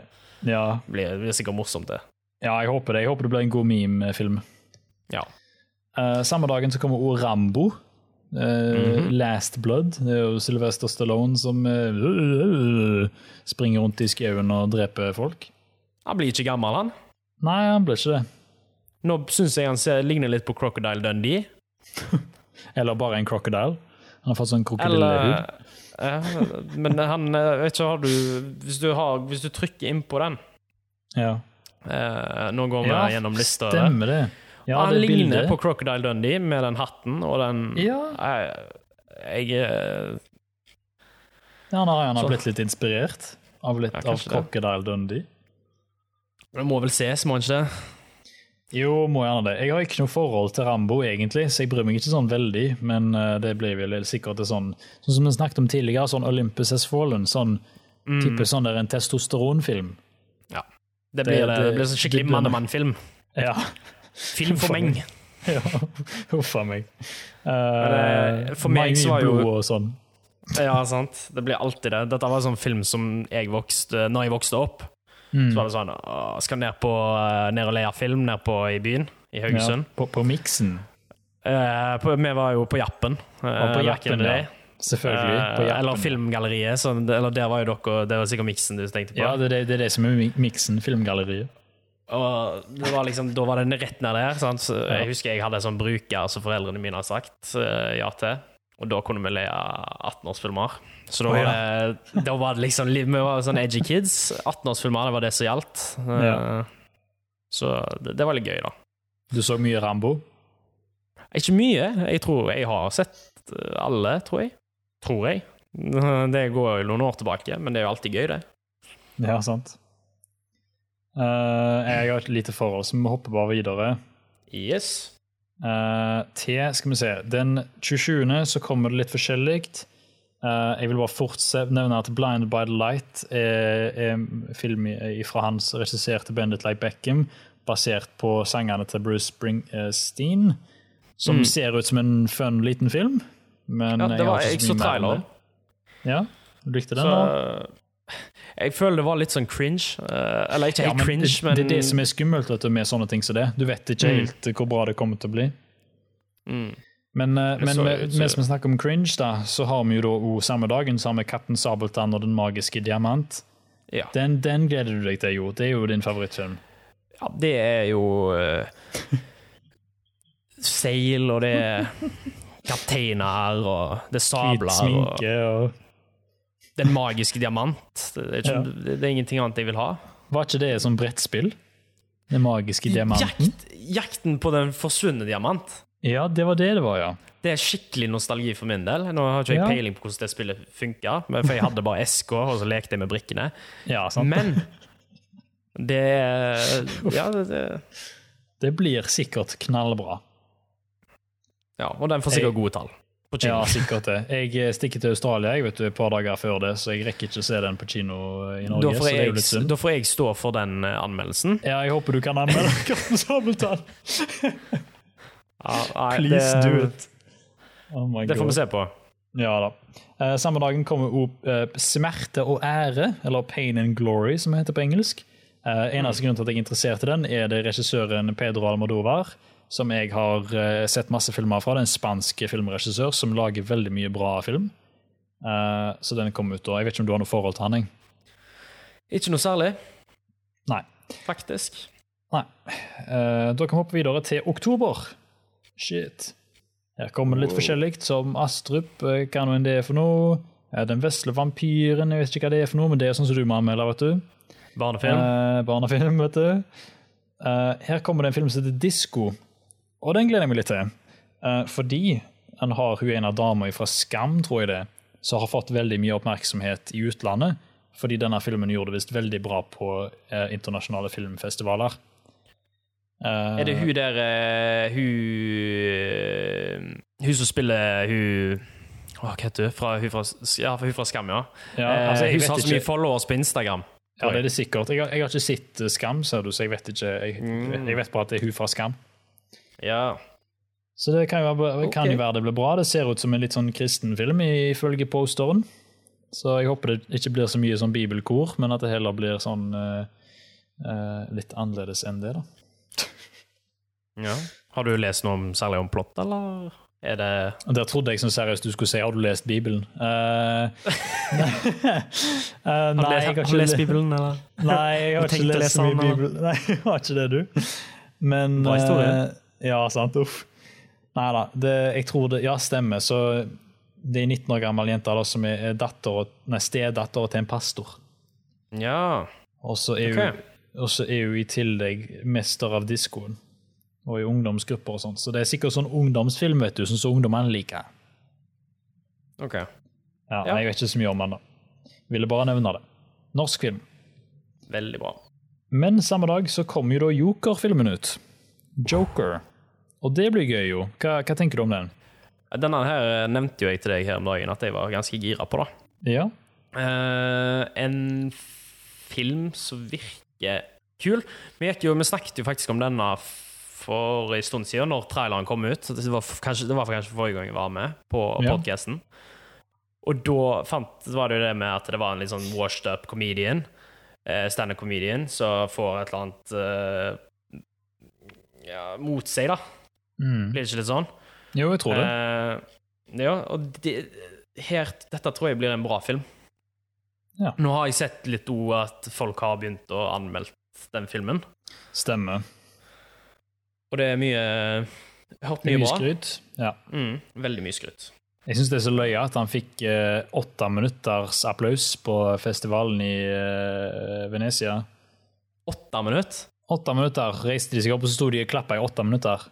Ja. Det blir, blir sikkert morsomt, det. Ja, jeg håper det. Jeg håper det blir en god meme-film. Ja. Uh, samme dagen så kommer også Rambo. Uh, mm -hmm. Last Blood. Det er jo Sylvester Stallone som uh, springer rundt i skauen og dreper folk. Han blir ikke gammel, han. Nei, han blir ikke det. Nå syns jeg han ser, ligner litt på Crocodile Dundee. Eller bare en crocodile. Han har fått sånn krokodillehud. Men han vet ikke, har du Hvis du, har, hvis du trykker inn på den Ja. Eh, Nå går vi ja, gjennom lista. stemmer det. Ja, han det ligner bildet. på Crocodile Dundee med den hatten og den Ja, Jeg, jeg eh, ja han har han har blitt litt inspirert av, litt, Ja, av. Crocodile Dundee. Det må vel ses, må han ikke det? Jo, må gjerne det. Jeg har ikke noe forhold til Rambo, egentlig, så jeg bryr meg ikke sånn veldig, men eh, det blir vel sikkert det sånn Sånn som vi snakket om tidligere, sånn Olympus Has Fallen, sånn Mm. type sånn der en testosteronfilm. Ja. Det blir, det, det- blir sånn skikkelig mann-og-mann-film. Ja. Film for meg. ja. Huff a meg. Uh, for meg så var jo- blod og sånn. Ja, sant. Det blir alltid det. Dette var en sånn film som jeg vokste Når jeg vokste opp. Mm. Så var det sånn å, Skal ned, på, eh, ned og leie film ned på i byen, i Ja, Haugesund. på, på miksen. Uh, på, vi var jo på Jappen. Uh, på Jappen, ja. Selvfølgelig. Eh, På Jappen, eller. Filmgalleriet. Så, eller der var jo dere Det var sikkert miksen du tenkte på. Ja, det, det, det er det som er miksen, filmgalleriet. Og det var liksom, da var det rett ned der. Sant? Så jeg husker jeg hadde en sånn bruker som foreldrene mine har sagt eh, ja til. Og da kunne vi le av 18-årsfilmer. Så da oh, var, ja. det, da var det liksom Vi var sånn edgy kids. 18-årsfilmer, det var det som gjaldt. Eh, Ja. Så det, det var litt gøy, da. Du så mye Rambo? Ikke mye. Jeg tror jeg har sett eh, alle, tror jeg. Tror jeg. Det går jo noen år tilbake, men det er jo alltid gøy, det. Ja, sant. Uh, jeg har et lite forhold, så vi hopper bare videre. Yes. Uh, til skal vi se, den 27. så kommer det litt forskjellig. Uh, jeg vil bare fort nevne at 'Blinded by the Light' er, er film fra hans regisserte Bendit Like Beckham, basert på sangene til Bruce Springsteen, som Mm. ser ut som en fun liten film. Men Ja, det jeg var, ikke jeg så traileren. Ja, du likte den? Så, da? jeg føler det var litt sånn cringe. eh, eller ikke Ja, helt men cringe, det, men det er det som er skummelt vet du, med sånne ting som det. Du vet ikke Mm. helt hvor bra det kommer til å bli. mm. Men, eh, men så med- mens vi snakker om cringe, da, så har vi jo da oh, samme dagen så har vi Kaptein Sabeltann og Den magiske diamant. Ja. Den, den gleder du deg til, jo. Det er jo din favorittfilm. ja, det er jo uh, Seil, og det er kapteiner, og det er sabler, og sminke og den magiske diamant. Det er, ikke, Ja. det, det er ingenting annet jeg vil ha. Var ikke det som brettspill? Den magiske diamanten? Jakt, jakten på den forsvunne diamant. Ja, det var det det var, ja. Det er skikkelig nostalgi for min del. Nå har ikke jeg Ja. peiling på hvordan det spillet funka, for jeg hadde bare SK, og så lekte jeg med brikkene. Ja, sant. Men det Ja, det, det, Det blir sikkert knallbra. Ja og den får sikkert gode tall. På kino. Ja, sikkert det. Jeg eh, stikker til Australia jeg vet du, et par dager før det, så jeg rekker ikke å se den på kino i Norge. da, får så det jo jeg, da får jeg stå for den eh, anmeldelsen. Ja, jeg håper du kan anmelde Karsten Sabeltann. Please det, do it. Oh my Det får vi se på. Ja da. Eh, samme dagen kommer opp eh, Smerte og ære, eller Pain and Glory, som det heter på engelsk. Eh, eneste grunn til at jeg er interessert i den, er det regissøren Pedro Almodovar, som jeg har eh, sett masse filmer fra. Det er en spansk filmregissør som lager veldig mye bra film. Uh, så den kom ut da. Jeg vet ikke om du har noe forhold til han? jeg? Ikke noe særlig, Nei. faktisk. Nei. Uh, da kan vi hoppe videre til oktober. Shit. Her kommer det litt Wow. forskjellig, som Astrup, hva nå enn det er for noe. Den vesle vampyren, jeg vet ikke hva det er for noe, men det er sånn som du må anmelde, vet du. Barnefilm. Eh, barnefilm, vet du. Eh, her kommer det en film som heter Disko, og den gleder jeg meg litt til. Eh, fordi en har hun ene dama fra Skam, tror jeg det, som har fått veldig mye oppmerksomhet i utlandet. Fordi denne filmen gjorde det visst veldig bra på eh, internasjonale filmfestivaler. Eh, Er det hun der Hun Hun som spiller hun Hva heter hun? Fra, hun, fra, ja, hun fra Skam, ja. Ja, altså, hun har så mye followers på Instagram. Ja, det er det sikkert. Jeg har, jeg har ikke sett Skam, ser du, så jeg vet ikke. Jeg, Mm. jeg vet bare at det er hun fra Skam. Ja. Så det kan jo, være, kan jo være det blir bra. Det ser ut som en litt sånn kristen film ifølge posteren. Så jeg håper det ikke blir så mye sånn bibelkor, men at det heller blir sånn uh, uh, litt annerledes enn det, da. ja. Har du lest noe om, særlig om plott, eller Er det Der trodde jeg som seriøst du skulle si 'har du lest Bibelen'? Uh, uh, nei, jeg har ikke lest Bibelen, eller? Nei, jeg har ikke lest så mye Bibelen. Nei, jeg har ikke det, du. Men Bra historie. Ja, sant. Uff. Nei da. Det, jeg tror det Ja, stemmer. Så det er ei 19 år gammel jente da, som er datter, nei, stedatter til en pastor. Ja. Og så er, okay. er hun i tillegg mester av diskoen. Og i ungdomsgrupper og sånt. Så det er sikkert sånn ungdomsfilm vet du, som som ungdommene liker. Ok. Ja, Ja. Jeg vet ikke så mye om den. da. Ville bare nevne det. Norsk film. Veldig bra. Men samme dag så kom jo da Joker-filmen ut. Joker. Og det blir gøy, jo. Hva, hva tenker du om den? Denne her nevnte jo jeg til deg her om dagen at jeg var ganske gira på. da. Ja. Uh, en film som virker kul. Vi, jo, vi snakket jo faktisk om denne for en stund siden, når traileren kom ut. Det var kanskje, det var kanskje forrige gang jeg var med på Ja. podkasten. Og da fant, var det jo det med at det var en litt sånn washed up comedian, uh, standup comedian, som får et eller annet uh, ja, mot seg, da. Mm. Blir det ikke litt sånn? Jo, jeg tror det. Uh, ja, og de, her, dette tror jeg blir en bra film. Ja. Nå har jeg sett litt òg at folk har begynt å anmelde den filmen. Stemmer. Og det er mye hørt mye, Mye bra. skryt. Ja. Mm, veldig mye skryt. Jeg syns det er så løye at han fikk eh, åtte minutters applaus på festivalen i eh, Venezia. Åtte minutter. Åtte minutter reiste de seg opp, og så sto de og klappa i åtte minutter.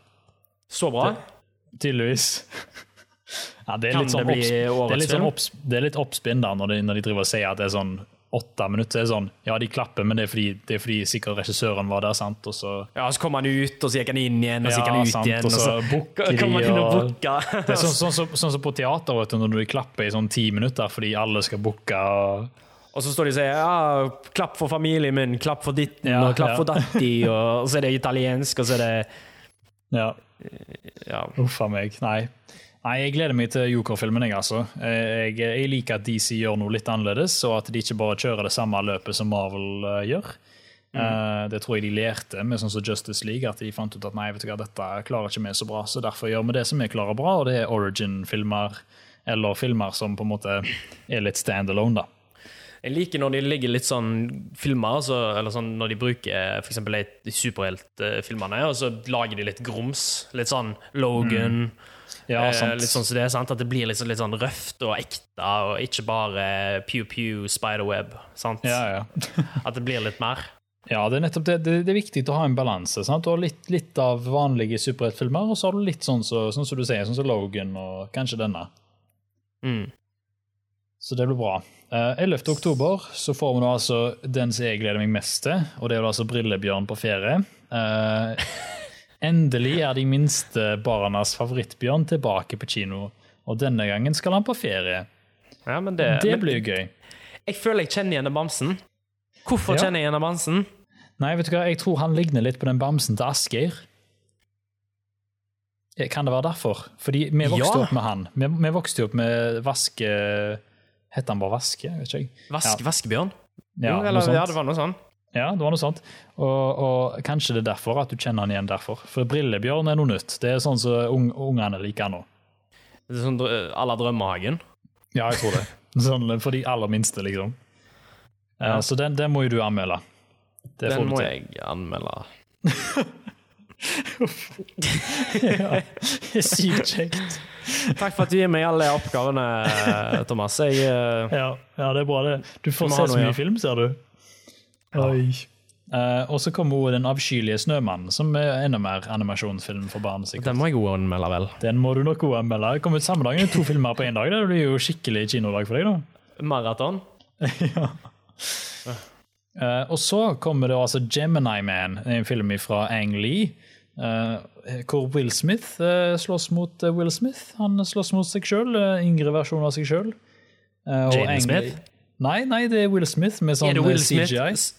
Så bra. Tydeligvis. Ja, det er det sånn opps- det er sånn opps- det er litt oppspinn da, når de, når de driver og sier at det er sånn åtte minutter. Det er sånn, ja, de klapper, men det er fordi, det er fordi sikkert regissøren var der, sant? Og så, Ja, Så kom han ut, og så gikk han inn igjen, og så gikk han ut sant, igjen. og så booker kom han de, inn og og- det er sånn, sånn, som- sånn som på teater, vet du, når de klapper i sånn ti minutter fordi alle skal booke. Og, Og så står de og sier ja, 'klapp for familien min', 'klapp for ditten', Ja, og 'klapp ja. for datti', og så er det italiensk, og så er det ja, Ja. uff a meg. Nei. Nei, jeg gleder meg til Joker-filmen, jeg, altså. Jeg, jeg liker at DC gjør noe litt annerledes, og at de ikke bare kjører det samme løpet som Marvel uh, gjør. Eh, det tror jeg de lærte med sånn som Justice League, at de fant ut at nei, vet du hva, dette klarer ikke vi så bra, så derfor gjør vi det som vi klarer bra, og det er origin-filmer, eller filmer som på en måte er litt standalone, da. Jeg liker når de ligger litt sånn filmer, altså, eller sånn når de bruker for eksempel de superheltfilmene, og så lager de litt grums. Litt sånn Logan. Ja, eh, litt sånn som det er, sant? At det blir litt sånn, litt sånn røft og ekte, og ikke bare pew-pew spiderweb. Sant? Ja, ja. At det blir litt mer. Ja, det er nettopp det. Det, det er viktig å ha en balanse. sant? Du har litt, litt av vanlige superheltfilmer, og så har du litt sånn som så, sånn som du sier, sånn som Logan og kanskje denne. Mm. Så det blir bra. Eh, 11. oktober så får vi nå altså den som jeg gleder meg mest til, og det er jo altså Brillebjørn på ferie. Uh, endelig er de minste barnas favorittbjørn tilbake på kino, og denne gangen skal han på ferie. Ja, men det, Det blir jo gøy. Jeg føler jeg kjenner igjen den bamsen. Hvorfor Ja. kjenner jeg igjen den bamsen? Nei, vet du hva, jeg tror han ligner litt på den bamsen til Asgeir. Eh, Kan det være derfor? Fordi vi vokste Ja. opp med han. Vi, vi vokste opp med Vaske Het han bare Vaske? Vet ikke jeg. Vask, Ja. Vaskebjørn? Ja, eller, ja, det var noe sånt. Ja, det var noe sånt. Og, og kanskje det er derfor at du kjenner han igjen derfor. For Brillebjørn er noe nytt. Det er sånn som ung, ungene liker nå. Det er sånn à la Drømmehagen. Ja, jeg tror det. Sånn for de aller minste, liksom. Ja. Så den, den må jo du anmelde. Det får Den må jeg anmelde. Ja. Sykt kjekt. Takk for at du gir meg alle oppgavene, Thomas. Jeg, eh, Ja, ja, det er bra, det. Du får se så mye ja. film, ser du. Oi. Uh, og så kommer hun Den avskyelige snømannen, som er enda mer animasjonsfilm for barn. sikkert. den må jeg òg anmelde, vel. Den må du nok også anmelde. Det kommer ut samme dag. Det er To filmer på én dag. Det blir jo skikkelig kinodag for deg, da. Maraton. Eh, og så kommer det altså Gemini Man, en film fra Ang Lee. Eh, hvor Will Smith uh, slåss mot eh, Will Smith. Han slåss mot seg sjøl, yngre versjon av seg sjøl. Jaden Smith? Nei, nei, det er Will Smith med sånn eh, Smith?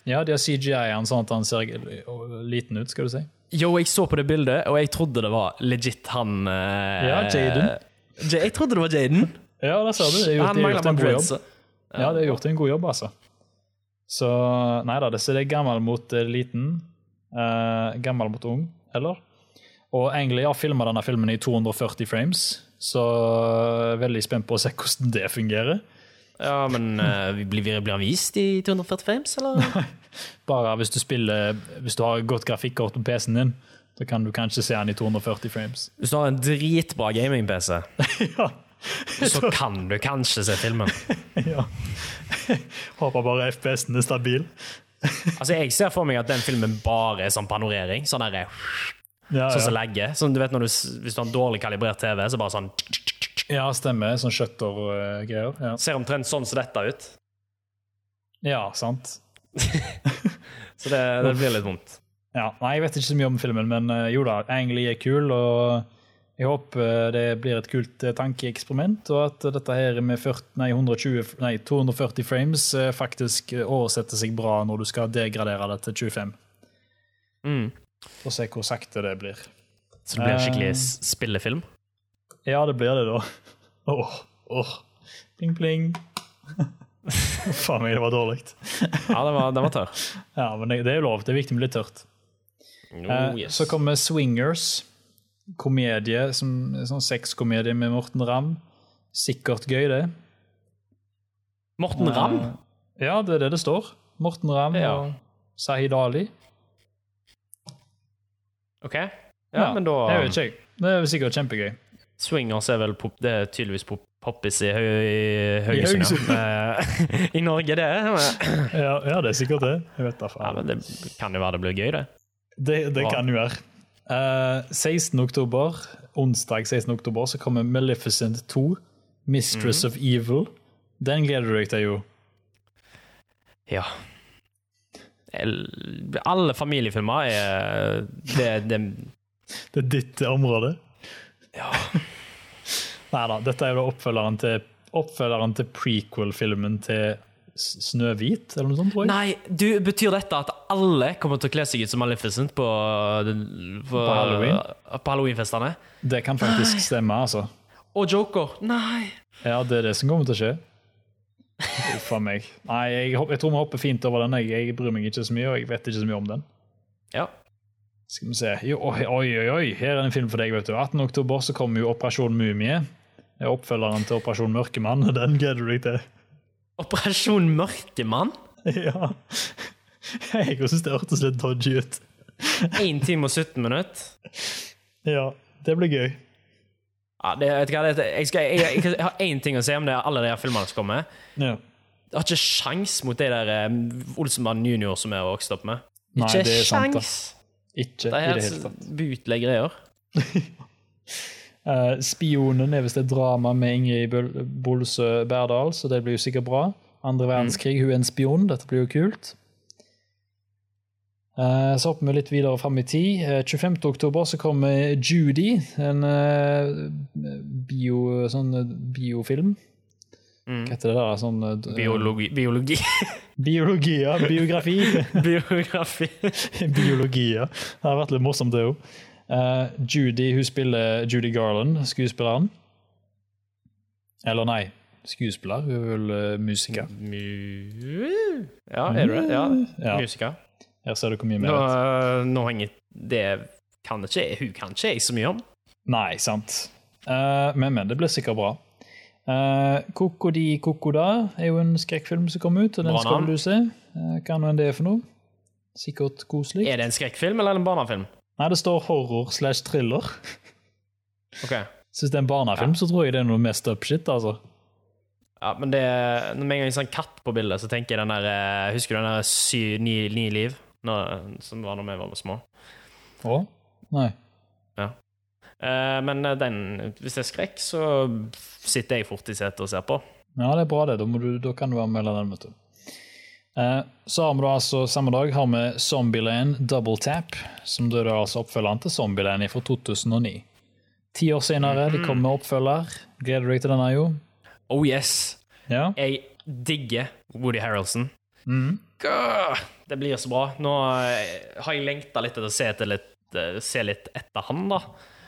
Ja, de har CGI han sånn at han ser eh, liten ut, skal du si. Jo, jeg så på det bildet, og jeg trodde det var legit han eh, Ja, Jaden. Ja, jeg trodde det var Jaden. Ja, det sa du. Det er gjort, Han er mangler en god jobb. Ja, det er gjort en god jobb, altså. Så nei da, det er gammel mot eh, liten. Uh, gammel mot ung, eller? Og egentlig har filma denne filmen i 240 frames, så jeg er veldig spent på å se hvordan det fungerer. Ja, men uh, blir, blir han vist i 240 frames, eller? Bare hvis du spiller Hvis du har godt grafikkort på PC-en din, så kan du kanskje se han i 240 frames. Hvis du har en dritbra gaming-PC, ja. så kan du kanskje se filmen. ja. Håper bare FPS-en er stabil. Altså, jeg ser for meg at den filmen bare er sånn panorering. Sånn der, ja, Sånn som legger. Sånn, du vet når du, hvis du har en dårlig kalibrert TV, så bare sånn Ja, stemmer. Sånn shutter-greier. Ja. Ser omtrent sånn som dette ut. Ja, sant. så det, det, blir litt vondt. Ja, nei, Jeg vet ikke så mye om filmen, men uh, jo da, egentlig er kul. og Jeg håper det blir et kult uh, tankeeksperiment, og at dette her med 40, nei, 120, nei, 240 frames uh, faktisk oversetter seg bra når du skal degradere det til 25. Mm. Og se hvor sakte det blir. Så det blir en skikkelig spillefilm? Ja, det blir det, da. Åh, oh. Oh. Pling, pling. Faen meg, det var dårlig. ja, det var, det var tørr. Ja, men det, det er jo lov. Det er viktig med litt tørt. Oh, yes. uh, Så kommer Swingers. Komedie, som, sånn sexkomedie med Morten Ramm. Sikkert gøy, det. Morten Ramm? Eh, ja, det er det det står. Morten Ramm ja. og Sahid Ali. OK. Ja, ja, men da Jeg vet ikke. Det er sikkert kjempegøy. Swingers er vel pop, det er tydeligvis pop, poppis i, høy, i Haugesund. Ja. I Norge, det. ja, ja, det er sikkert det. Jeg vet da faen. Ja, men det kan jo være det blir gøy, det. Det, det kan jo være. Uh, eh, 16. oktober, onsdag 16. oktober, så kommer Maleficent 2, Mistress mm. of Evil. Den gleder du deg til, jo. Ja. Alle familiefilmer er det, det, det er ditt område? Ja. Nei da, dette er jo oppfølgeren til, oppfølgeren til prequel-filmen til Snøhvit, eller noe sånt, tror jeg. Nei, du, betyr dette at alle kommer til å kle seg ut som Maleficent på, på, på Halloween? På Halloweenfestene? Det kan faktisk nei. stemme, altså. Og Joker. Nei! Ja, det er det som kommer til å skje. Uff a meg. Nei, jeg, jeg, tror vi hopper fint over den. Jeg, jeg bryr meg ikke så mye, og jeg vet ikke så mye om den. Ja. Skal vi se. Jo, oi, oi, oi, her er en film for deg. vet du. 18. oktober så kommer jo Operasjon Mumie. Er oppfølgeren til Operasjon Mørkemann. Den gleder du deg til. Operasjon Mørkemann? ja. Jeg syns det hørtes litt dodgy ut. 1 time og 17 minutter? Ja, det blir gøy. Ja, det, det, jeg, skal, jeg, jeg, har én ting å si om det, alle de filmene som kommer. Ja. Jeg har ikke sjans mot de der um, Olsenmann junior som jeg har vokst opp med. Nei, ikke det sjans. Sant. Ikke det er tatt. Bootleg greier. uh, 'Spionen' er visst et drama med Ingrid Bolsø Berdal, så det blir jo sikkert bra. Andre verdenskrig, hun er en spion. Dette blir jo kult. Uh, så hopper vi litt videre fram i tid. Uh, 25. oktober så kommer Judy, en bio, sånn biofilm. Mm. Hva heter det der? Sånn, biologi. Biologi. Biologi, ja. Biografi. Biografi. Biologi, ja. Det har vært litt morsomt, det òg. Uh, Judy hun spiller Judy Garland, skuespilleren. Eller nei, skuespiller. Hun er vel uh, musiker. Mu ja, er du det? Ja, ja. musiker. Her ser du hvor mye mer nå, nå henger Det kan ikke, hun kan ikke jeg så mye om. Nei, sant. Uh, men, men, det blir sikkert bra. Uh, Coco da er jo en skrekkfilm som kom ut, og den skal du se. Uh, hva nå enn det er for noe. Sikkert koselig. Er det en skrekkfilm eller en barnefilm? Nei, det står horror slash thriller. ok. Syns det er en barnefilm, ja. så tror jeg det er noe mest up shit, altså. Ja, men det, når med en gang jeg ser en katt på bildet, så tenker jeg den der eh, Husker du den der sy, ni, ni liv? Når, som var da vi var små. Å? Nei. Eh, men den, hvis det er skrekk, så sitter jeg fort i setet og ser på. Ja, det er bra, det. Da, du, da kan du anmelde den. vet du. Eh, så har vi da altså samme dag har vi Zombieland Double Tap, som da er altså oppfølgeren til Zombieland fra 2009. Ti år senere, de kommer med oppfølger. Gleder du deg til denne, jo? Oh yes. Ja. Jeg digger Woody Harrelson. Mm. Det blir så bra. Nå har jeg lengta litt etter å se, etter litt, se litt etter han, da.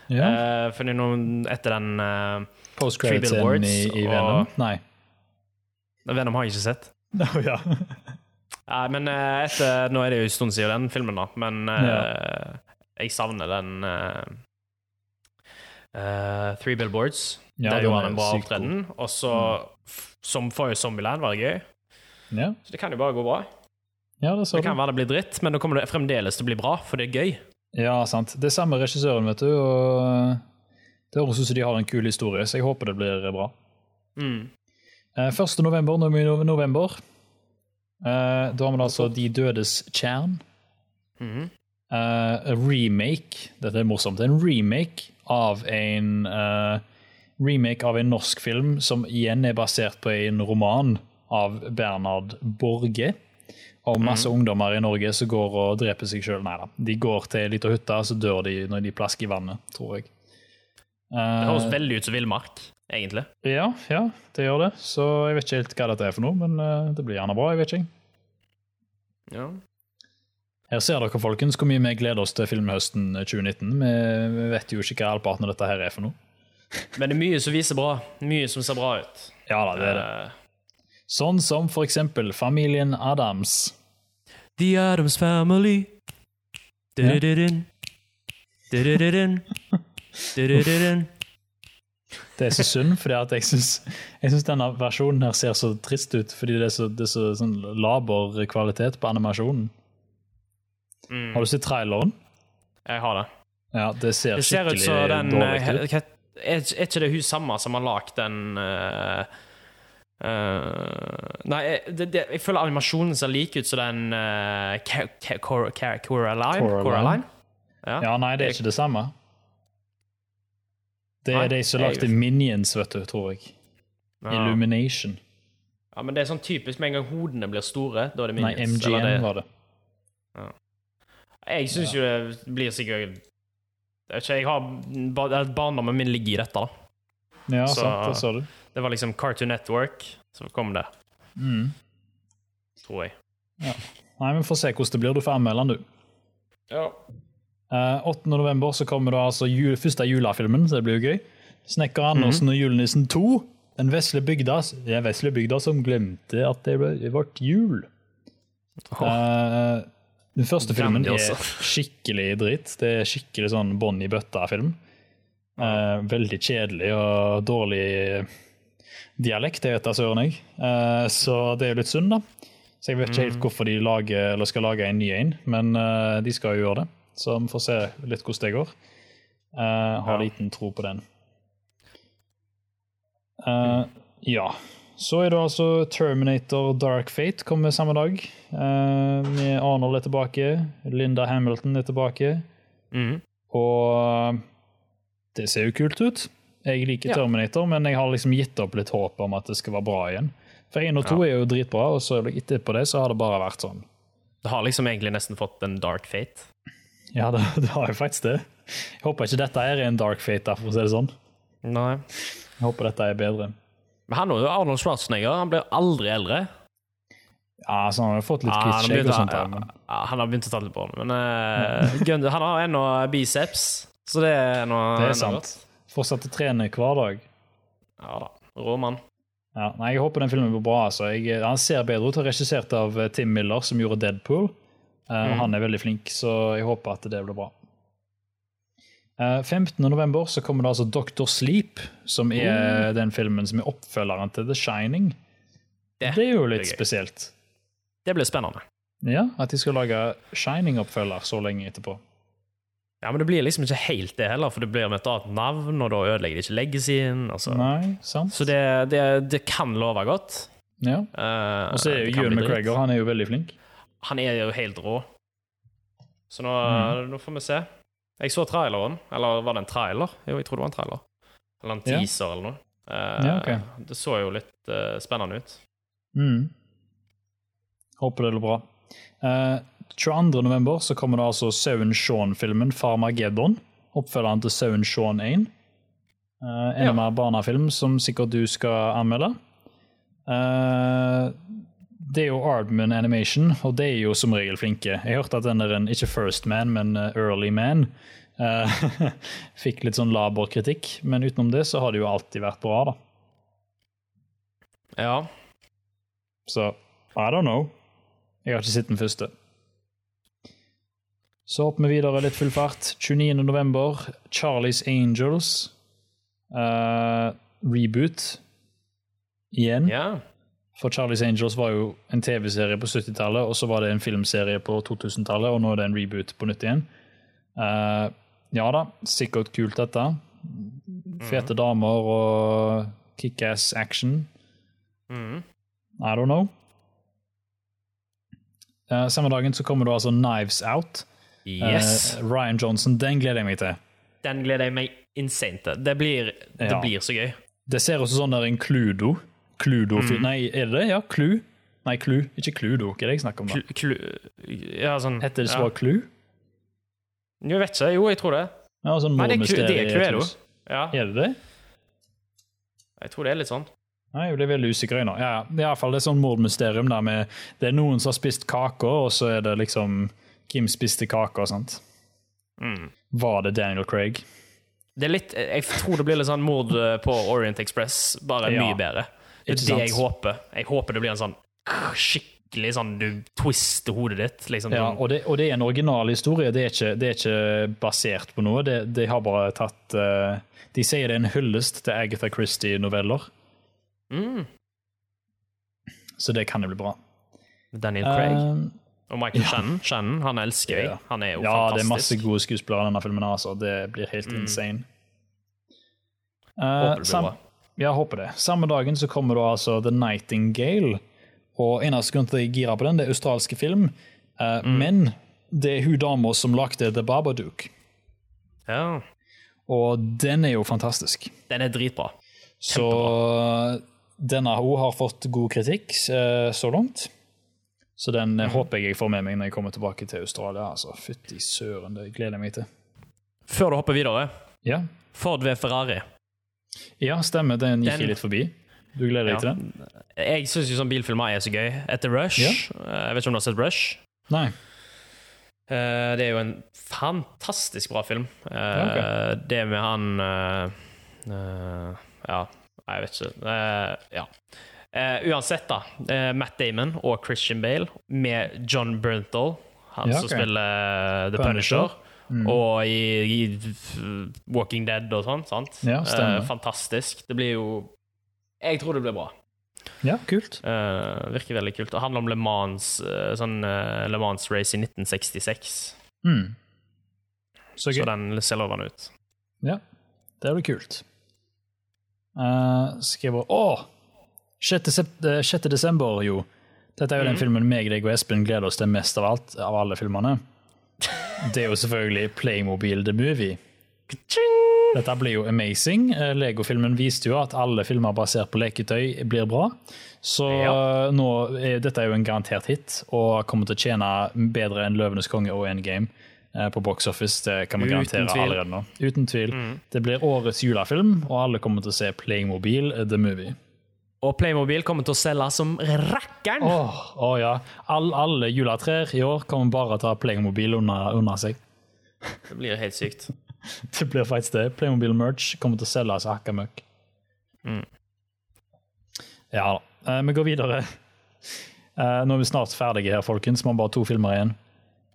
Ja. Uh, for noen, etter den uh, Post-credit-scenen i, i Venom? Nei. Venom har jeg ikke sett. Oh, ja. Nei, men uh, etter, Nå er det jo en stund siden den filmen, da, men uh, ja. jeg savner den uh, Three Billboards. Ja, der gjorde han en bra opptreden. Og så, mm. som forrige Zombieland, var det gøy. Ja, Så det kan jo bare gå bra. ja det Det kan være det blir dritt, men da kommer det fremdeles til å bli bra, for det er gøy. Ja, sant. Det er samme regissøren, vet du. og Det høres ut som de har en kul historie, så jeg håper det blir bra. Mm. Eh, 1. november, nå er vi i november. Eh, da har vi altså De dødes tjern. Mm. Eh, remake Dette er morsomt. En remake av en eh, Remake av en norsk film som igjen er basert på en roman av Bernhard Borge. Og masse ungdommer i Norge som går og dreper seg sjøl. Nei da. De går til ei lita hytte, så dør de når de plasker i vannet, tror jeg. Det Eh, høres veldig ut som villmark, egentlig. ja, ja, det gjør det. Så jeg vet ikke helt hva dette er for noe, men eh, det blir gjerne bra. jeg vet ikke. Ja. Her ser dere, folkens, hvor mye vi gleder oss til filmhøsten 2019. Vi, vi vet jo ikke hva halvparten av dette her er for noe. Men det er mye som viser bra. Mye som ser bra ut. Ja da, det er det. Eh, Sånn som for eksempel familien Adams. The Adams Family. Du-du-du-dun. Du-du-du-dun. Du-du-du-dun. Det er så synd, for jeg syns, denne versjonen her ser så trist ut. Fordi det er så, det er så sånn laber kvalitet på animasjonen. Mm, Har du sett traileren? jeg har det. Ja, det ser Det ser skikkelig ut den dårlig eh, ut. Er er ikke det hun samme som har lagd den uh, uh, Nei, det, det, jeg føler animasjonen ser lik ut som den uh, Coraline. Coraline. Coraline? Ja. Ja, nei, det er ikke det samme. Det Nei, er de som lagde Minions, vet du, tror jeg. Ja. Illumination. ja, men det er sånn typisk med en gang hodene blir store, da er det Nei, minions. eller MGM det- var det. Jeg syns jo det blir sikkert Jeg har ba- Barndommen min ligger i dette, da. Ja, Så- sant, det sa du. Det var liksom Cartoon Network, så kom det, Mm. tror jeg. Ja. Nei, men får se hvordan det blir. Du får anmelde den, du. Ja. Eh, 8. november så kommer da altså jul, første julefilmen, så det blir jo gøy. 'Snekker Andersen og julenissen 2'. Den vesle bygda, ja, vesle bygda som glemte at det ble vårt jul. Eh, den første filmen er skikkelig dritt. Det er skikkelig sånn bånn i bøtta-film. Uh, veldig kjedelig og dårlig dialekt, det vet da søren jeg. Uh, så det er jo litt synd, da. Så jeg vet ikke helt hvorfor de lager, eller skal lage en ny en, men eh, de skal jo gjøre det. Så vi får se litt hvordan det går. Uh, har Ja. liten tro på den. Uh, ja. Så er det altså Terminator Dark Fate kommer samme dag. Uh, med Arnold er tilbake, Linda Hamilton er tilbake. Mm. Og det ser jo kult ut. Jeg liker Ja. Terminator, men jeg har liksom gitt opp litt håp om at det skal være bra igjen. For én og to er jo dritbra, og så etterpå det så har det bare vært sånn. Det har liksom egentlig nesten fått en dark fate. Ja, det, det har jo faktisk det. Jeg håper ikke dette er en dark fate, for å si det sånn. Nei. Jeg håper dette er bedre. Men han er jo Arnold Schwarzenegger. Han blir aldri eldre. Ja, så han har jo fått litt Ja, kvitt han, begynt, og sånt. Ja, men ja, han har begynt å ta litt på men uh, Gunn- han har ennå biceps, så det er noe det er sant. Fortsatt å trene hver dag. Ja da. Rå mann. Ja, nei, Jeg håper den filmen blir bra. altså. Jeg, han ser bedre ut. Regissert av eh, Tim Miller, som gjorde Deadpool. Eh, Mm. Han er veldig flink, så jeg håper at det blir bra. Eh, 15. november så kommer det altså Doctor Sleep, som er den filmen som er oppfølgeren til The Shining. Det Det er jo litt det er spesielt. Det blir spennende. Ja, At de skal lage Shining-oppfølger så lenge etterpå. Ja, Men det blir liksom ikke helt det heller, for det blir med et annet navn, og da ødelegger de ikke legacyen. Altså. Nei, sant? Så det, det, kan love godt. Ja. Eh, Og så er jo Ewan. McGregor han er jo veldig flink. Han er jo helt rå. Så nå, Mm. nå får vi se. Jeg så traileren. Eller var det en trailer? Jo, jeg tror det var en trailer. Eller en Ja. teaser eller noe. Uh, Ja, okay. Det så jo litt uh, spennende ut. Mm. Håper det blir bra. Uh, 22. november så kommer det altså Sauen Shaun-filmen Farmageddon. Oppfølgeren til Sauen Shaun 1. Uh, en Ja. mer barnefilm som sikkert du skal anmelde. Eh, det er jo Ardman Animation, og det er jo som regel flinke. Jeg hørte at den er en, ikke First Man, men eh, Early Man. eh, fikk litt sånn laber kritikk, men utenom det så har det jo alltid vært bra, da. Ja. Så I don't know. Jeg har ikke sett den første. Så hopper vi videre litt full fart. 29. november, Charlies Angels. Uh, reboot igjen. Ja. For Charlies Angels var jo en TV-serie på 70-tallet, og så var det en filmserie på 2000-tallet, og nå er det en reboot på nytt igjen. Uh, ja da, sikkert kult, dette. Fete damer og kickass action. Mm. I don't know. Uh, samme dagen så kommer det altså Knives Out. Yes. Uh, Ryan Johnson, den gleder jeg meg til. Den gleder jeg meg insane til. Det blir, det Ja. blir så gøy. Det ser ut som sånn der en Cludo. mm. Nei, er det det? Ja, Clu. Nei, Clu. Ikke Cludo. Hva er det jeg snakker om? da? Klu, ja, sånn Heter det så ja. bare Clu? Jeg vet ikke. Jo, jeg tror det. Ja, sånn Nei, det er Clu- det er Cluedo. Ja, Er det det? jeg tror det er litt sånn. Nei, jeg ble veldig usikker nå. Ja, ja. I alle fall det er sånn mordmysterium der med Det er noen som har spist kake, og så er det liksom Kim spiste kake og sånt. Mm. Var det Daniel Craig? Det er litt, jeg tror det blir litt sånn mord eh, på Orient Express, bare Ja. mye bedre. Det er det jeg håper. Jeg håper det blir en sånn skikkelig sånn du twister hodet ditt. Liksom, Ja, og det, og det er en original historie. Det er ikke, det er ikke basert på noe. Det, de har bare tatt uh, De sier det er en hyllest til Agatha Christie-noveller, mm. så det kan jo bli bra. Daniel Craig. Um, og Michael ja. Shannon. Shannon. Han elsker jeg. Ja. Han er jo ja, det er masse gode skuespillere i denne filmen. Altså. Det blir helt Mm. insane. Uh, Håper det blir bra. Ja, håper det. Samme dagen så kommer da altså The Nightingale. Og eneste grunn til at jeg girer på den, det er australske film. Uh, Mm. Men det er hun dama som lagde The Babadook. Ja. Og den er jo fantastisk. Den er dritbra. Så denne hun har fått god kritikk uh, så langt. Så den Mm. eh, håper jeg jeg får med meg når jeg kommer tilbake til Australia. Altså, Fytti søren, det gleder jeg meg til. Før du hopper videre, Ja, Ford ved Ferrari. Ja stemmer. Den gikk Den- jeg litt forbi. Du gleder deg Ja. til den? Jeg syns sånn bilfilmer er så gøy. Etter Rush Ja. eh, Jeg vet ikke om du har sett Rush? Nei. Eh, Det er jo en fantastisk bra film. Eh, Ja, Det med han Ja, jeg vet ikke. Ja. Uansett, da. Matt Damon og Christian Bale med John Bernthal, han Ja, som spiller The Punisher. Punisher. Og i, i Walking Dead og sånn. sant? Ja. Eh, fantastisk. Det blir jo Jeg tror det blir bra. Ja, kult. Eh, virker veldig kult. Det handler om Le Mans, eh, sånn eh, Le Mans-race i 1966. Mm. Så. Så den ser lovende ut. Ja, det blir kult. Uh, skal jeg bare Å! 6. eh, 6. desember, jo. Dette er jo den filmen meg, deg og Espen gleder oss til mest av alt, av alle filmene. Det er jo selvfølgelig Playmobil The Movie. Dette blir jo amazing. Eh, Lego-filmen viste jo at alle filmer basert på leketøy blir bra. Så Ja. eh, nå dette er jo en garantert hit, og kommer til å tjene bedre enn 'Løvenes konge' og 'Endgame' eh, på Box Office. Det kan vi garantere allerede nå. Uten tvil. Det blir årets julefilm, og alle kommer til å se Playmobil The Movie. Og Playmobil kommer til å selge som rakkeren! Å oh, oh ja. All, alle juletrær i år kommer bare til å ha Playmobil under, under seg. Det blir helt sykt. Det blir faktisk det. Playmobil merch kommer til å selge som hakka møkk. Mm. Ja da. Eh, vi går videre. Eh, nå er vi snart ferdige her, folkens. Vi har bare to filmer igjen.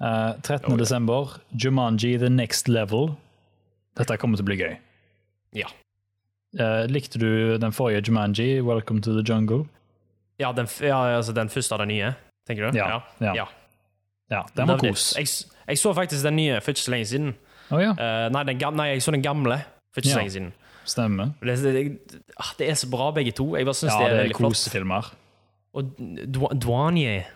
Eh, 13. Oh, desember, Jumanji The Next Level. Dette kommer til å bli gøy. Ja. Eh, likte du den forrige Jumanji, Welcome to the Jungle? Ja, den, ja, altså den første av den nye, tenker du? Ja, ja. ja. Ja, den var kos. Jeg, jeg så faktisk den nye for ikke så lenge siden. Oh, ja, Eh, nei, den, nei, jeg så den gamle for ikke så lenge siden. stemmer. Det, det, ah, det er så bra, begge to. Jeg bare syns Ja, det er det er kosefilmer. Og Dwanye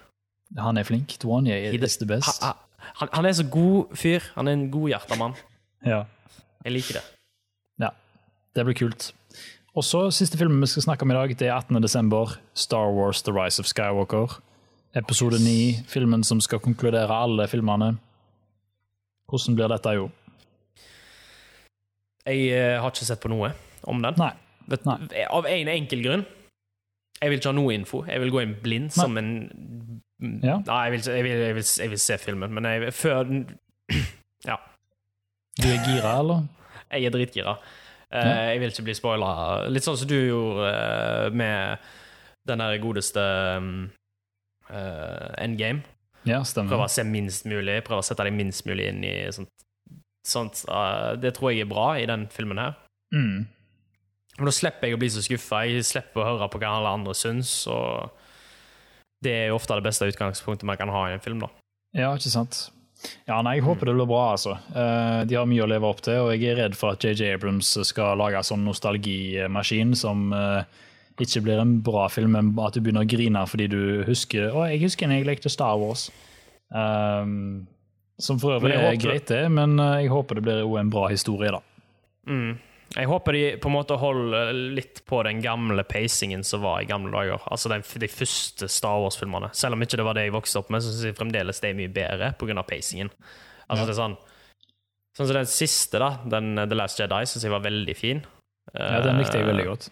Han er flink. Dwanye er the best. han, han, han er så god fyr. Han er en godhjerta mann. Ja. Jeg liker det. Det blir kult. Og så Siste filmen vi skal snakke om i dag, det er 18. desember. Star Wars The Rise of Skywalker. Episode 9, filmen som skal konkludere alle filmene. Hvordan blir dette, jo? Jeg uh, har ikke sett på noe om den. Nei. Vet, Nei. Av en enkel grunn. Jeg vil ikke ha noe info. Jeg vil gå inn blind som en Ja. Nei, jeg vil, jeg, vil, jeg, vil, jeg vil se filmen, men jeg, før Ja. Du er gira, eller? Jeg er dritgira. Eh, Ja. Jeg vil ikke bli spoila. Litt sånn som du gjorde eh, med den der godeste um, uh, Endgame. Ja, Prøve å se minst mulig, prøve å sette deg minst mulig inn i sånt. sånt. uh, det tror jeg er bra i den filmen her. Mm. Men da slipper jeg å bli så skuffa. Jeg slipper å høre på hva alle andre syns. Og det er jo ofte det beste utgangspunktet man kan ha i en film. da. Ja, ikke sant. Ja, nei, Jeg håper det blir bra. altså. Eh, de har mye å leve opp til, og jeg er redd for at JJ Abrams skal lage en sånn nostalgimaskin som uh, ikke blir en bra film, men at du begynner å grine fordi du husker Å, jeg husker når jeg lekte Star Wars. Um, som for øvrig er greit, det, men jeg håper det blir en bra historie, da. Mm. Jeg håper de på en måte holder litt på den gamle pacingen som var i gamle dager. Altså de, de første Star Wars-filmene. Selv om ikke det var det jeg vokste opp med, så syns jeg fremdeles det er mye bedre pga. pacingen. Altså ja. det er sånn Sånn som den siste, da, den The Last Jedi, syns jeg var veldig fin. Ja, den likte jeg veldig godt.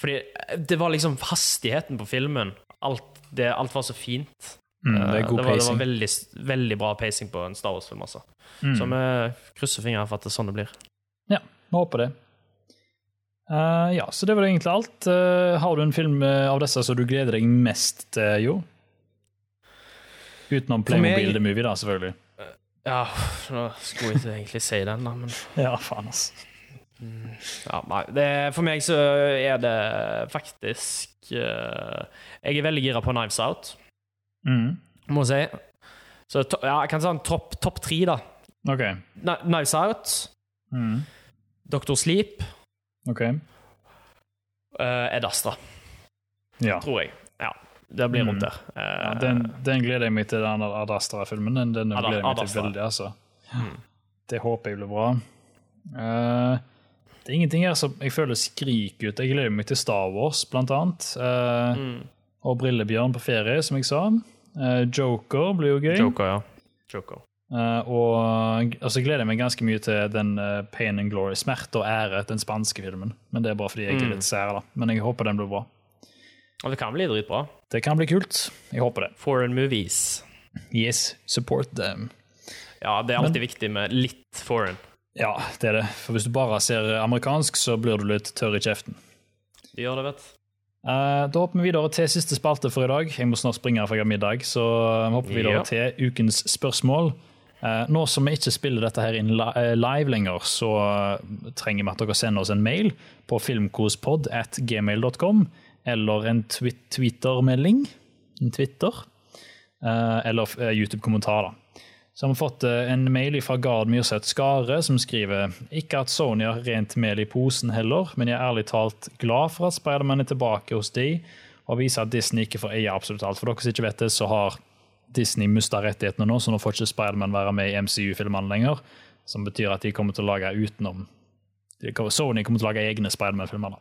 Fordi det var liksom hastigheten på filmen. Alt, det, alt var så fint. Mm, det er god det var, pacing. Det var veldig, veldig bra pacing på en Star Wars-film, altså. Mm. Så vi krysser fingrene for at det er sånn det blir. Ja, vi håper det. Uh, ja, så det var egentlig alt. Uh, har du en film eh, av disse som du gleder deg mest til, Jo? Utenom Playmobil The Movie, da, selvfølgelig. Ja, nå skulle jeg ikke egentlig si den, da, men Ja, faen, altså. Ja, nei, det, for meg så er det faktisk uh, Jeg er veldig gira på Knives Out, mm. må jeg si. Så to, ja, jeg kan si topp top tre, da. Ok. Knives Out, mm. Doctor Sleep Ok. Uh, Ed Astra, ja. tror jeg. Ja, det blir rundt der. Uh, ja, den, den, gleder jeg meg til, den Ad Astra-filmen. Den, den Ad gleder jeg meg til veldig, altså. Mm. Det håper jeg blir bra. Uh, det er ingenting her som jeg føler skriker ut. Jeg gleder meg til Star Wars, blant annet. Mm. Og Brillebjørn på ferie, som jeg sa. Joker blir jo gøy. Joker, ja. Joker. Uh, og så gleder jeg meg ganske mye til den uh, Pain and Glory, Smerte og ære, den spanske filmen. Men det er bare fordi jeg er mm. litt sær, da. Men jeg håper den blir bra. Og det kan bli dritbra. Det kan bli kult. Jeg håper det. Foreign movies. Yes, support them. Ja, det er alltid Men, viktig med litt foreign. Ja, det er det. For hvis du bare ser amerikansk, så blir du litt tørr i kjeften. Det gjør det, vet du. Uh, da hopper vi videre til siste spalte for i dag. Jeg må snart springe for jeg har middag, så vi videre ja. til ukens spørsmål. Uh, nå som vi ikke spiller dette her inn eh, live lenger, så trenger vi at dere sender oss en mail på filmkospod at gmail.com, eller en twi Twitter-melding, en Twitter, uh, eller YouTube-kommentar. da. Så har vi fått en mail fra Gard Myrseth Skare, som skriver ikke at Sony har rent mel i posen heller, men jeg er ærlig talt glad for at Spiderman er tilbake hos de, og viser at Disney ikke får eie absolutt alt. For dere som ikke vet det, så har Disney mista rettighetene nå, så nå får ikke Spiderman være med i MCU-filmene lenger. Som betyr at de kommer til å lage utenom Sony kommer til å lage egne Spiderman-filmer.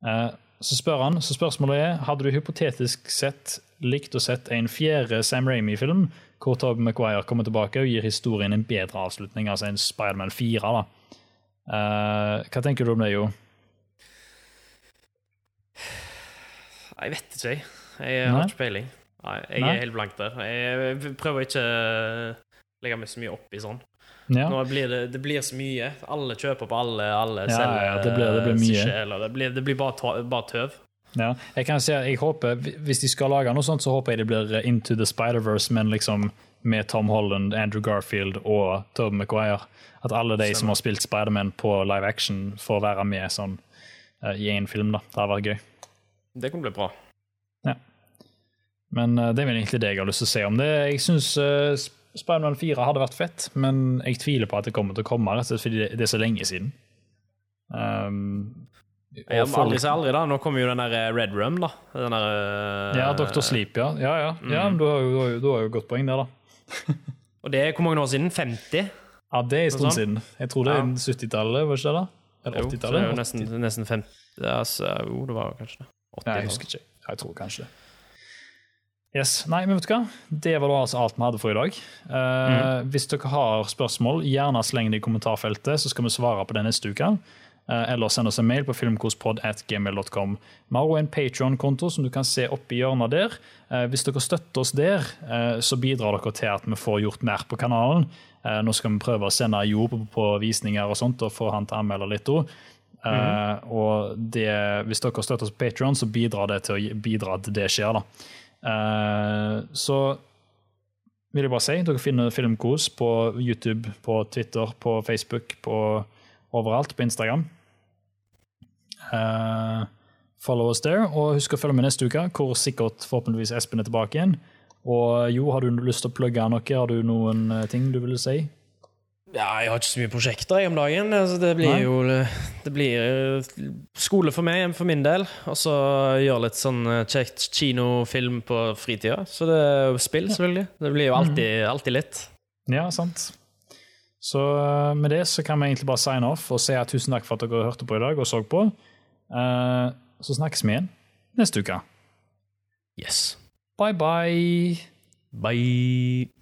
Uh, så spør han, så spørsmålet er hadde du hypotetisk sett likt å sett en fjerde Sam Ramy-film hvor Tobey Maguire kommer tilbake og gir historien en bedre avslutning, altså en Spiderman 4. da. Uh, hva tenker du om det, Jo? Jeg vet ikke, jeg. Jeg har ikke peiling. Nei, jeg Nei. er helt blank der. Jeg prøver ikke å legge meg så mye opp i sånn. Ja. Nå blir det, det, blir så mye. Alle kjøper på alle, alle ja, selger ja, det blir, det blir mye. Sjel, det, blir, det blir bare, bare tøv. Ja, jeg kan si at jeg håper, Hvis de skal lage noe sånt, så håper jeg det blir Into the Spider-Verse, men liksom med Tom Holland, Andrew Garfield og Tobey McGuire. At alle de som har spilt Spiderman på live action, får være med sånn uh, i én film. da. Det hadde vært gøy. Det kunne bli bra. Ja. Men uh, det er vel egentlig det jeg har lyst til å se om det. Jeg syns uh, Spiderman 4 hadde vært fett, men jeg tviler på at det kommer til å komme, rett og slett fordi det er så lenge siden. Um, ja, aldri si aldri, da. Nå kommer jo den der eh, Red Room, da. Den der, uh, ja, Dr. Sleep, ja. Ja, ja. Mm. ja du, har jo, du har jo godt poeng der, da. Og det er hvor mange år siden? 50? Ja, det er en stund siden. Jeg tror det er ja. 70-tallet, var ikke det? da? Eller 80-tallet? Jo, nesten, nesten 50 altså, Jo, det var kanskje det. Ja, jeg husker ikke. Jeg tror kanskje det. Yes, nei, men vet du hva? Det var da altså alt vi hadde for i dag. Uh, mm. Hvis dere har spørsmål, gjerne sleng det i kommentarfeltet, så skal vi svare på det neste uke. Uh, eller send oss en mail på filmkospod.gmail.com. Vi har også en Patron-konto som du kan se oppi hjørnet der. Uh, hvis dere støtter oss der, så bidrar dere til at vi får gjort mer på kanalen. Nå skal vi prøve å sende Jo på visninger og sånt, og få han til å anmelde litt òg. Mm og det, hvis dere støtter oss på Patron, så bidrar det til å bidra til det skjer. da. Så vil jeg bare si, dere finner Filmkos på YouTube, på Twitter, på Facebook, på overalt på Instagram. Uh, follow us there, og husk å følge med neste uke, hvor sikkert forhåpentligvis Espen er tilbake igjen. Og Jo, har du lyst til å plugge noe? Har du noen ting du vil si? Ja, jeg har ikke så mye prosjekter om dagen. Altså, det blir Nei. jo Det blir skole for meg, for min del. Og så gjøre litt sånn kjekt kinofilm på fritida. Så det er jo spill, selvfølgelig. Det blir jo alltid, mhm. alltid litt. Ja, sant. Så med det så kan vi egentlig bare sign off og si tusen takk for at dere hørte på i dag og så på. Uh, så snakkes vi igjen neste uke. Yes. Bye, bye. Bye.